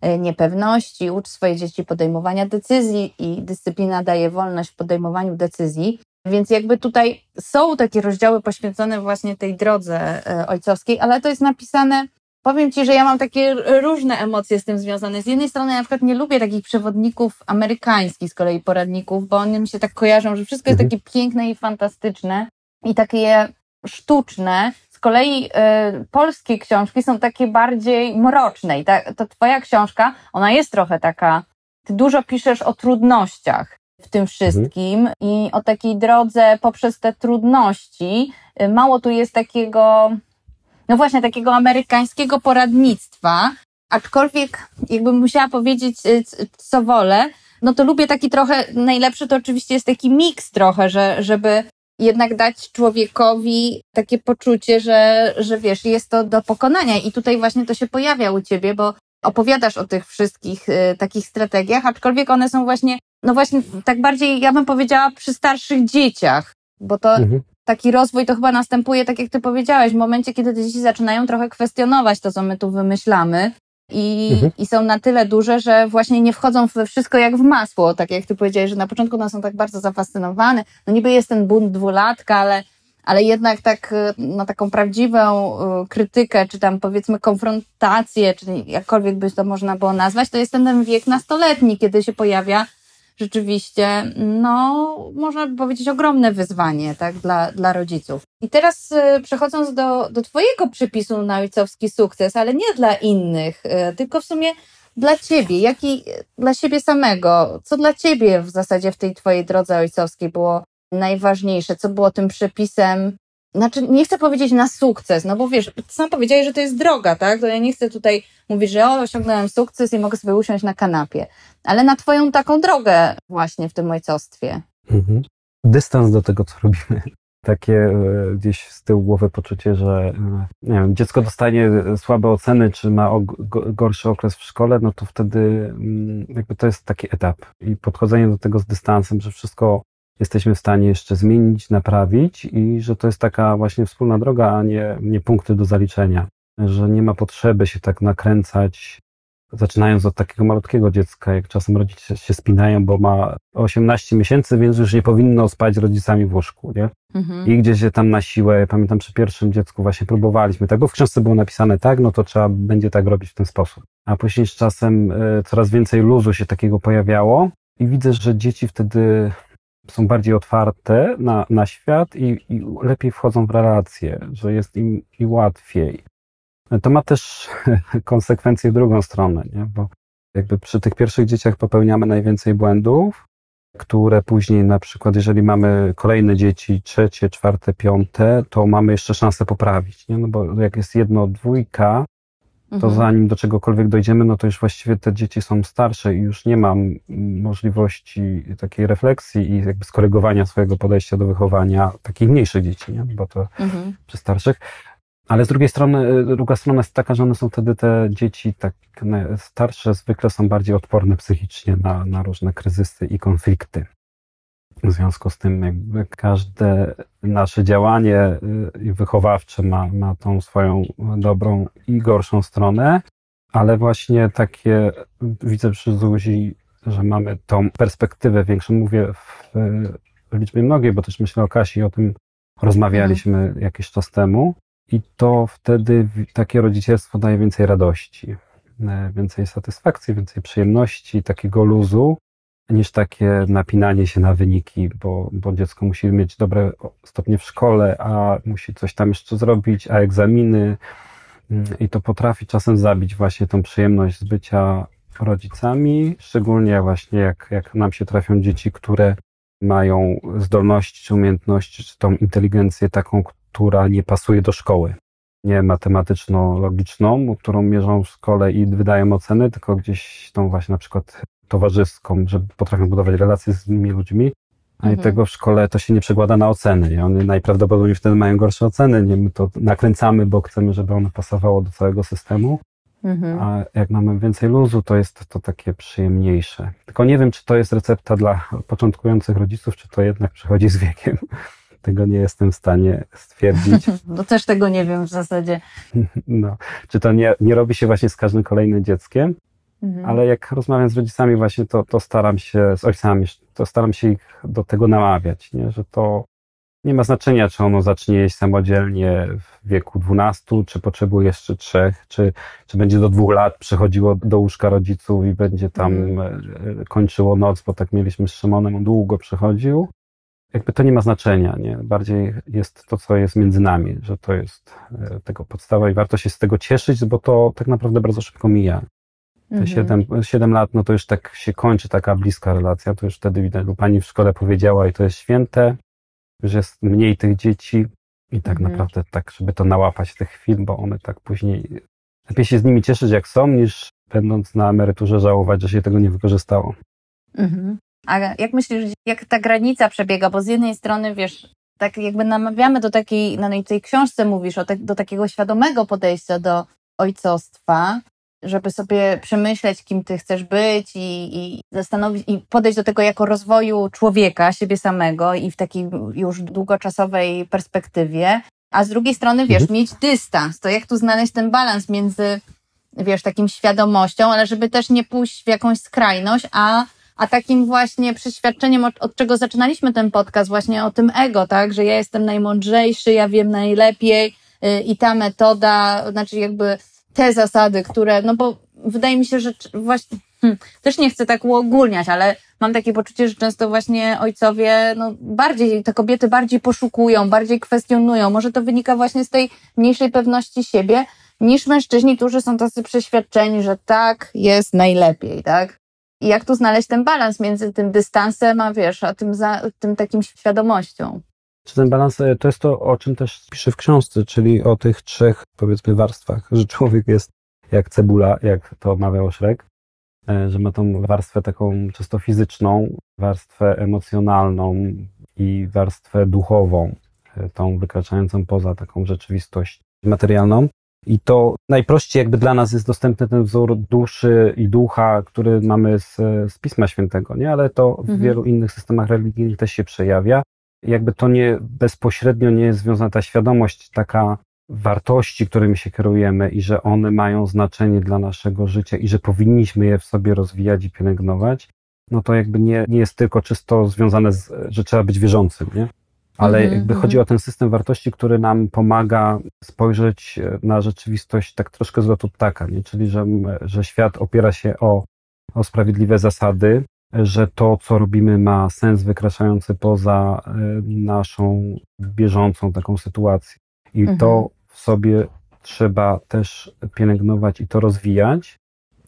e, niepewności, ucz swoje dzieci podejmowania decyzji i dyscyplina daje wolność w podejmowaniu decyzji. Więc jakby tutaj są takie rozdziały poświęcone właśnie tej drodze e, ojcowskiej, ale to jest napisane. Powiem Ci, że ja mam takie różne emocje z tym związane. Z jednej strony na przykład nie lubię takich przewodników amerykańskich z kolei poradników, bo one mi się tak kojarzą, że wszystko jest mhm. takie piękne i fantastyczne i takie sztuczne, kolei y, polskie książki są takie bardziej mroczne i ta, ta twoja książka, ona jest trochę taka, ty dużo piszesz o trudnościach w tym wszystkim mhm. i o takiej drodze poprzez te trudności. Y, mało tu jest takiego, no właśnie, takiego amerykańskiego poradnictwa, aczkolwiek jakbym musiała powiedzieć, y, co wolę, no to lubię taki trochę, najlepszy to oczywiście jest taki miks trochę, że, żeby jednak dać człowiekowi takie poczucie, że, że wiesz, jest to do pokonania. I tutaj właśnie to się pojawia u ciebie, bo opowiadasz o tych wszystkich y, takich strategiach, aczkolwiek one są właśnie, no właśnie tak bardziej, ja bym powiedziała, przy starszych dzieciach, bo to mhm. taki rozwój to chyba następuje, tak jak ty powiedziałeś, w momencie, kiedy te dzieci zaczynają trochę kwestionować to, co my tu wymyślamy. I, mhm. I są na tyle duże, że właśnie nie wchodzą we wszystko jak w masło, tak jak ty powiedziałeś, że na początku one są tak bardzo zafascynowane. No niby jest ten bunt dwulatka, ale ale jednak tak y, na taką prawdziwą y, krytykę, czy tam powiedzmy konfrontację, czy jakkolwiek by to można było nazwać, to jest ten wiek nastoletni, kiedy się pojawia rzeczywiście, no, można by powiedzieć, ogromne wyzwanie, tak, dla, dla rodziców. I teraz y, przechodząc do, do Twojego przepisu na ojcowski sukces, ale nie dla innych, tylko w sumie dla Ciebie, jaki dla siebie samego, co dla Ciebie w zasadzie w tej Twojej drodze ojcowskiej było najważniejsze, co było tym przepisem. Znaczy, nie chcę powiedzieć na sukces, no bo wiesz, sam powiedziałeś, że to jest droga, tak? To ja nie chcę tutaj mówić, że o, osiągnąłem sukces i mogę sobie usiąść na kanapie, ale na twoją taką drogę właśnie w tym ojcostwie. Mhm. Dystans do tego, co robimy. Takie e, gdzieś z tyłu głowy poczucie, że e, nie wiem, dziecko dostanie słabe oceny, czy ma gorszy okres w szkole, no to wtedy mm, jakby to jest taki etap. I podchodzenie do tego z dystansem, że wszystko jesteśmy w stanie jeszcze zmienić, naprawić i że to jest taka właśnie wspólna droga, a nie, nie punkty do zaliczenia. Że nie ma potrzeby się tak nakręcać, zaczynając od takiego malutkiego dziecka, jak czasem rodzice się spinają, bo ma 18 miesięcy, więc już nie powinno spać rodzicami w łóżku, nie? Mhm. I gdzieś się tam na siłę, pamiętam przy pierwszym dziecku właśnie próbowaliśmy tak, bo w książce było napisane tak, no to trzeba będzie tak robić w ten sposób. A później z czasem y, coraz więcej luzu się takiego pojawiało i widzę, że dzieci wtedy są bardziej otwarte na, na świat i, i lepiej wchodzą w relacje, że jest im i łatwiej. To ma też <laughs> konsekwencje w drugą stronę, nie? bo jakby przy tych pierwszych dzieciach popełniamy najwięcej błędów, które później na przykład, jeżeli mamy kolejne dzieci, trzecie, czwarte, piąte, to mamy jeszcze szansę poprawić, nie? No bo jak jest jedno, dwójka, to mhm. zanim do czegokolwiek dojdziemy, no to już właściwie te dzieci są starsze i już nie mam możliwości takiej refleksji i jakby skorygowania swojego podejścia do wychowania takich mniejszych dzieci, nie? bo to mhm. przy starszych. Ale z drugiej strony, druga strona jest taka, że one są wtedy te dzieci tak starsze zwykle są bardziej odporne psychicznie na, na różne kryzysy i konflikty. W związku z tym jakby każde nasze działanie y, wychowawcze ma, ma tą swoją dobrą i gorszą stronę, ale właśnie takie widzę przy Zuzi, że mamy tą perspektywę większą. Mówię w, w liczbie mnogiej, bo też myślę o Kasi, o tym rozmawialiśmy mhm. jakiś czas temu i to wtedy takie rodzicielstwo daje więcej radości, e, więcej satysfakcji, więcej przyjemności, takiego luzu niż takie napinanie się na wyniki, bo, bo dziecko musi mieć dobre stopnie w szkole, a musi coś tam jeszcze zrobić, a egzaminy mm, i to potrafi czasem zabić właśnie tą przyjemność z bycia rodzicami, szczególnie właśnie jak, jak nam się trafią dzieci, które mają zdolności czy umiejętności, czy tą inteligencję taką, która nie pasuje do szkoły. Nie matematyczno-logiczną, którą mierzą w szkole i wydają oceny, tylko gdzieś tą właśnie na przykład towarzyską, że potrafią budować relacje z innymi ludźmi, a mhm. i tego w szkole to się nie przekłada na oceny. I one najprawdopodobniej wtedy mają gorsze oceny. Nie, my to nakręcamy, bo chcemy, żeby ono pasowało do całego systemu. Mhm. A jak mamy więcej luzu, to jest to takie przyjemniejsze. Tylko nie wiem, czy to jest recepta dla początkujących rodziców, czy to jednak przychodzi z wiekiem. <laughs> Tego nie jestem w stanie stwierdzić. <laughs> No też tego nie wiem w zasadzie. <laughs> No. Czy to nie, nie robi się właśnie z każdym kolejnym dzieckiem? Mhm. Ale jak rozmawiam z rodzicami właśnie, to, to staram się, z ojcami, to staram się ich do tego namawiać, nie? że to nie ma znaczenia, czy ono zacznie jeść samodzielnie w wieku 12, czy potrzebuje jeszcze trzech, czy, czy będzie do dwóch lat przychodziło do łóżka rodziców i będzie tam mhm. E, kończyło noc, bo tak mieliśmy z Szymonem, on długo przychodził. jakby to nie ma znaczenia, nie? Bardziej jest to, co jest między nami, że to jest e, tego podstawa i warto się z tego cieszyć, bo to tak naprawdę bardzo szybko mija. Te mhm. 7, 7 lat, no to już tak się kończy taka bliska relacja, to już wtedy widać, bo pani w szkole powiedziała i to jest święte, że jest mniej tych dzieci i tak mhm. naprawdę tak, żeby to nałapać tych chwil, bo one tak później, lepiej się z nimi cieszyć jak są, niż będąc na emeryturze żałować, że się tego nie wykorzystało. Mhm. A jak myślisz, jak ta granica przebiega? Bo z jednej strony, wiesz, tak jakby namawiamy do takiej, no i tej książce mówisz, o te, do takiego świadomego podejścia do ojcostwa, żeby sobie przemyśleć, kim ty chcesz być i, i zastanowić, i podejść do tego jako rozwoju człowieka, siebie samego i w takiej już długoczasowej perspektywie. A z drugiej strony, wiesz, mhm. mieć dystans. To jak tu znaleźć ten balans między, wiesz, takim świadomością, ale żeby też nie pójść w jakąś skrajność, a a takim właśnie przeświadczeniem, od, od, czego zaczynaliśmy ten podcast, właśnie o tym ego, tak, że ja jestem najmądrzejszy, ja wiem najlepiej yy, i ta metoda, znaczy jakby te zasady, które, no bo wydaje mi się, że właśnie, hmm, też nie chcę tak uogólniać, ale mam takie poczucie, że często właśnie ojcowie, no bardziej, te kobiety bardziej poszukują, bardziej kwestionują. Może to wynika właśnie z tej mniejszej pewności siebie, niż mężczyźni, którzy są tacy przeświadczeni, że tak jest najlepiej, tak? I jak tu znaleźć ten balans między tym dystansem, a wiesz, a tym, za, tym takim świadomością? Czy ten balans e, to jest to, o czym też piszę w książce, czyli o tych trzech, powiedzmy, warstwach, że człowiek jest jak cebula, jak to mawiał Szrek, e, że ma tą warstwę taką czysto fizyczną, warstwę emocjonalną i warstwę duchową, e, tą wykraczającą poza taką rzeczywistość materialną. I to najprościej jakby dla nas jest dostępny ten wzór duszy i ducha, który mamy z, z Pisma Świętego, nie? Ale to w mhm. wielu innych systemach religijnych też się przejawia. Jakby to nie bezpośrednio nie jest związana ta świadomość, taka wartości, którymi się kierujemy i że one mają znaczenie dla naszego życia i że powinniśmy je w sobie rozwijać i pielęgnować, no to jakby nie, nie jest tylko czysto związane z, że trzeba być wierzącym, nie? ale mm -hmm. jakby chodzi o ten system wartości, który nam pomaga spojrzeć na rzeczywistość tak troszkę z lotu ptaka, nie? czyli że, że świat opiera się o, o sprawiedliwe zasady, że to, co robimy, ma sens wykraczający poza e, naszą bieżącą taką sytuację. I -hmm. to w sobie trzeba też pielęgnować i to rozwijać,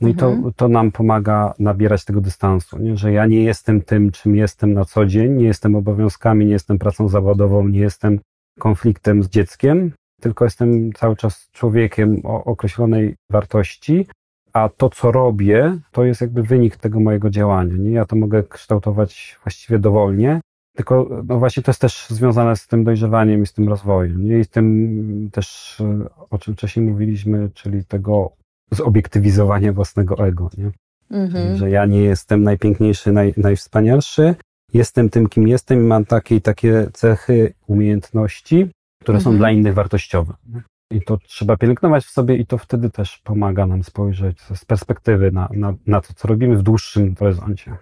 no mhm. i to, to nam pomaga nabierać tego dystansu, nie? że ja nie jestem tym, czym jestem na co dzień, nie jestem obowiązkami, nie jestem pracą zawodową, nie jestem konfliktem z dzieckiem, tylko jestem cały czas człowiekiem o określonej wartości, a to, co robię, to jest jakby wynik tego mojego działania. Nie? Ja to mogę kształtować właściwie dowolnie, tylko no właśnie to jest też związane z tym dojrzewaniem i z tym rozwojem. Nie? I z tym też, o czym wcześniej mówiliśmy, czyli tego zobiektywizowanie własnego ego, nie? Mhm. Że ja nie jestem najpiękniejszy, naj, najwspanialszy, jestem tym, kim jestem i mam takie takie cechy, umiejętności, które mhm. są dla innych wartościowe. Nie? I to trzeba pielęgnować w sobie i to wtedy też pomaga nam spojrzeć z perspektywy na, na, na to, co robimy w dłuższym horyzoncie.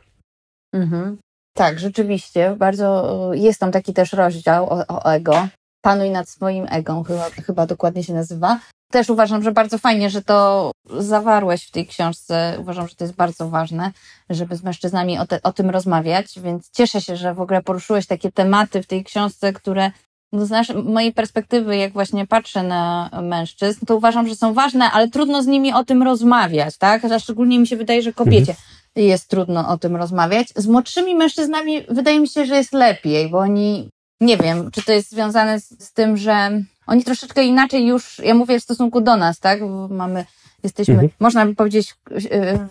Mhm. Tak, rzeczywiście. Bardzo jest tam taki też rozdział o, o ego. Panuj nad swoim ego, chyba, chyba dokładnie się nazywa też uważam, że bardzo fajnie, że to zawarłeś w tej książce. Uważam, że to jest bardzo ważne, żeby z mężczyznami o, te, o tym rozmawiać, więc cieszę się, że w ogóle poruszyłeś takie tematy w tej książce, które no z naszej, mojej perspektywy, jak właśnie patrzę na mężczyzn, to uważam, że są ważne, ale trudno z nimi o tym rozmawiać, tak? A szczególnie mi się wydaje, że kobiecie mhm. jest trudno o tym rozmawiać. Z młodszymi mężczyznami wydaje mi się, że jest lepiej, bo oni, nie wiem, czy to jest związane z, z tym, że oni troszeczkę inaczej już, ja mówię w stosunku do nas, tak? Bo mamy, jesteśmy, mhm. można by powiedzieć,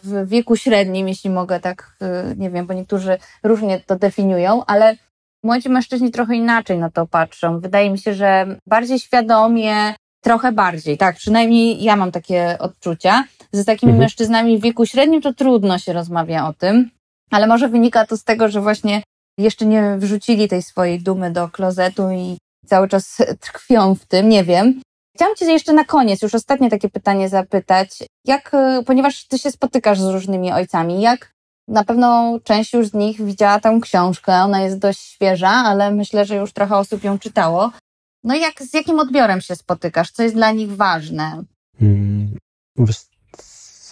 w wieku średnim, jeśli mogę tak, y, nie wiem, bo niektórzy różnie to definiują, ale młodzi mężczyźni trochę inaczej na to patrzą. Wydaje mi się, że bardziej świadomie, trochę bardziej, tak? Przynajmniej ja mam takie odczucia. Z takimi mhm. mężczyznami w wieku średnim to trudno się rozmawia o tym, ale może wynika to z tego, że właśnie jeszcze nie wrzucili tej swojej dumy do klozetu i cały czas <laughs> tkwią w tym, nie wiem. Chciałam Cię jeszcze na koniec, już ostatnie takie pytanie zapytać. Jak, ponieważ Ty się spotykasz z różnymi ojcami, jak na pewno część już z nich widziała tę książkę, ona jest dość świeża, ale myślę, że już trochę osób ją czytało. No jak, z jakim odbiorem się spotykasz? Co jest dla nich ważne? Hmm,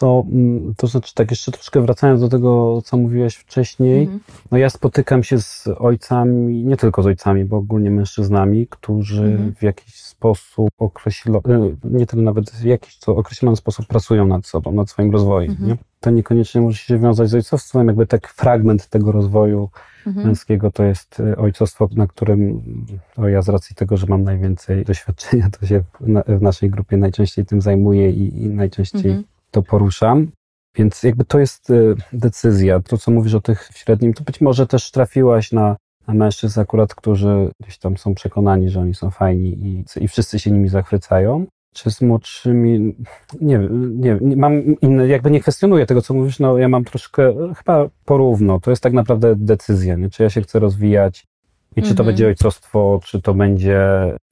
co, mm, to znaczy tak, jeszcze troszkę wracając do tego, co mówiłeś wcześniej, mhm. no ja spotykam się z ojcami, nie tylko z ojcami, bo ogólnie mężczyznami, którzy mhm. w jakiś sposób określony, nie tyle nawet w jakiś co określony sposób pracują nad sobą, nad swoim rozwojem. Mhm. Nie? To niekoniecznie musi się wiązać z ojcostwem, jakby tak fragment tego rozwoju męskiego to jest y, ojcostwo, na którym o ja z racji tego, że mam najwięcej doświadczenia, to się w, w naszej grupie najczęściej tym zajmuję i, i najczęściej. To poruszam. Więc jakby to jest y, decyzja. To, co mówisz o tych średnim, to być może też trafiłaś na, na mężczyzn akurat, którzy gdzieś tam są przekonani, że oni są fajni i, i wszyscy się nimi zachwycają. Czy z młodszymi, nie nie, nie mam inne, jakby nie kwestionuję tego, co mówisz, no ja mam troszkę, chyba porówno, to jest tak naprawdę decyzja, nie? czy ja się chcę rozwijać i czy to mhm. będzie ojcostwo, czy to będzie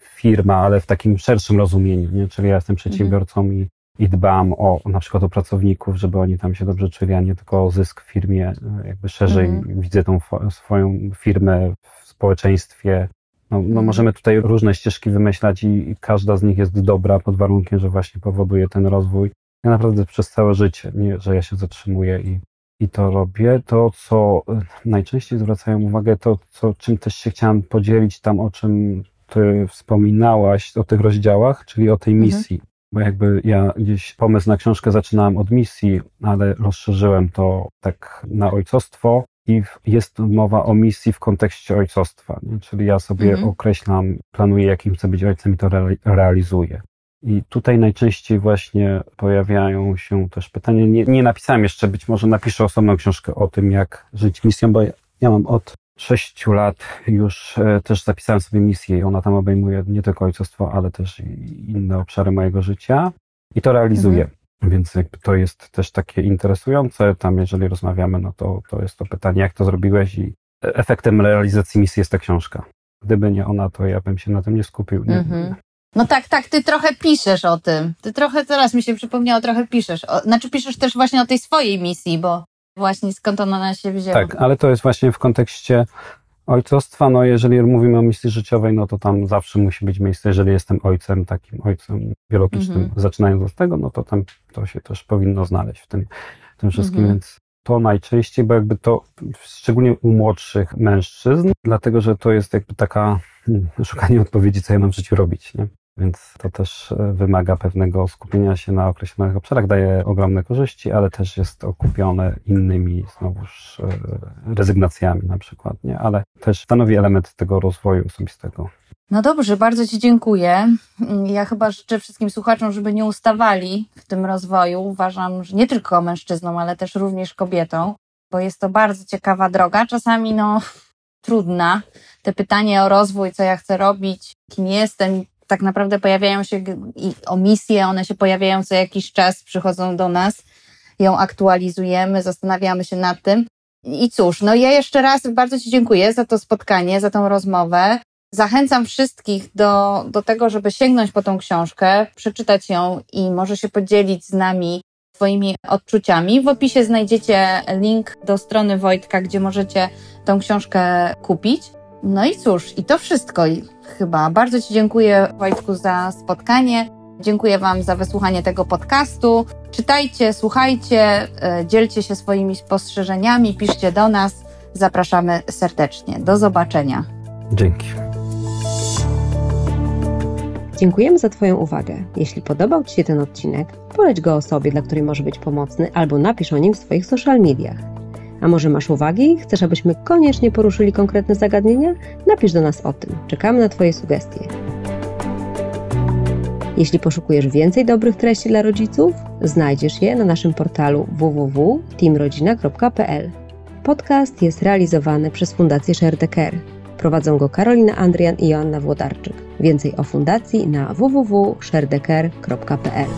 firma, ale w takim szerszym rozumieniu, nie? czyli ja jestem przedsiębiorcą i, i dbam o na przykład o pracowników, żeby oni tam się dobrze czuli, a nie tylko o zysk w firmie, jakby szerzej mhm. widzę tą swoją firmę w społeczeństwie, no, no mhm. możemy tutaj różne ścieżki wymyślać i, każda z nich jest dobra pod warunkiem, że właśnie powoduje ten rozwój. Ja naprawdę przez całe życie, nie, że ja się zatrzymuję i, i to robię. To, co e, najczęściej zwracają uwagę, to co, czym też się chciałam podzielić tam, o czym ty wspominałaś, o tych rozdziałach, czyli o tej mhm. misji. Bo jakby ja gdzieś pomysł na książkę zaczynałem od misji, ale rozszerzyłem to tak na ojcostwo i jest mowa o misji w kontekście ojcostwa. Nie? Czyli ja sobie mhm. określam, planuję, jakim chcę być ojcem i to realizuję. I tutaj najczęściej właśnie pojawiają się też pytania. Nie, nie napisałem jeszcze, być może napiszę osobną książkę o tym, jak żyć misją, bo ja, ja mam od sześciu lat już e, też zapisałem sobie misję i ona tam obejmuje nie tylko ojcostwo, ale też inne obszary mojego życia i to realizuję. Mhm. Więc jakby to jest też takie interesujące. Tam, jeżeli rozmawiamy, no to, to jest to pytanie, jak to zrobiłeś i efektem realizacji misji jest ta książka. Gdyby nie ona, to ja bym się na tym nie skupił. Nie, mm-hmm. No tak, tak, ty trochę piszesz o tym. Ty trochę, teraz mi się przypomniało, trochę piszesz. O, znaczy piszesz też właśnie o tej swojej misji, bo właśnie skąd ona się wzięła. Tak, ale to jest właśnie w kontekście ojcostwa, no jeżeli mówimy o misji życiowej, no to tam zawsze musi być miejsce, jeżeli jestem ojcem, takim ojcem biologicznym, -hmm. zaczynając od tego, no to tam to się też powinno znaleźć w tym, w tym wszystkim, -hmm. więc to najczęściej, bo jakby to, szczególnie u młodszych mężczyzn, dlatego, że to jest jakby taka hmm, szukanie odpowiedzi, co ja mam w życiu robić, nie? Więc to też e, wymaga pewnego skupienia się na określonych obszarach, daje ogromne korzyści, ale też jest okupione innymi znowuż e, rezygnacjami na przykład, nie? Ale też stanowi element tego rozwoju osobistego. No dobrze, bardzo Ci dziękuję. Ja chyba życzę wszystkim słuchaczom, żeby nie ustawali w tym rozwoju. Uważam, że nie tylko mężczyznom, ale też również kobietom, bo jest to bardzo ciekawa droga. Czasami, no, trudna. Te pytanie o rozwój, co ja chcę robić, kim jestem, tak naprawdę pojawiają się i o misje, one się pojawiają co jakiś czas, przychodzą do nas, ją aktualizujemy, zastanawiamy się nad tym. I cóż, no ja jeszcze raz bardzo Ci dziękuję za to spotkanie, za tą rozmowę. Zachęcam wszystkich do, do tego, żeby sięgnąć po tą książkę, przeczytać ją i może się podzielić z nami swoimi odczuciami. W opisie znajdziecie link do strony Wojtka, gdzie możecie tą książkę kupić. No i cóż, i to wszystko chyba. Bardzo Ci dziękuję, Wojtku, za spotkanie. Dziękuję Wam za wysłuchanie tego podcastu. Czytajcie, słuchajcie, e, dzielcie się swoimi spostrzeżeniami, piszcie do nas. Zapraszamy serdecznie. Do zobaczenia. Dzięki. Dziękujemy za Twoją uwagę. Jeśli podobał Ci się ten odcinek, poleć go osobie, dla której może być pomocny, albo napisz o nim w swoich social mediach. A może masz uwagi? Chcesz, abyśmy koniecznie poruszyli konkretne zagadnienia? Napisz do nas o tym. Czekamy na Twoje sugestie. Jeśli poszukujesz więcej dobrych treści dla rodziców, znajdziesz je na naszym portalu www.teamrodzina.pl. Podcast jest realizowany przez Fundację Share Care. Prowadzą go Karolina Andrian i Joanna Włodarczyk. Więcej o fundacji na www.sharedecare.pl.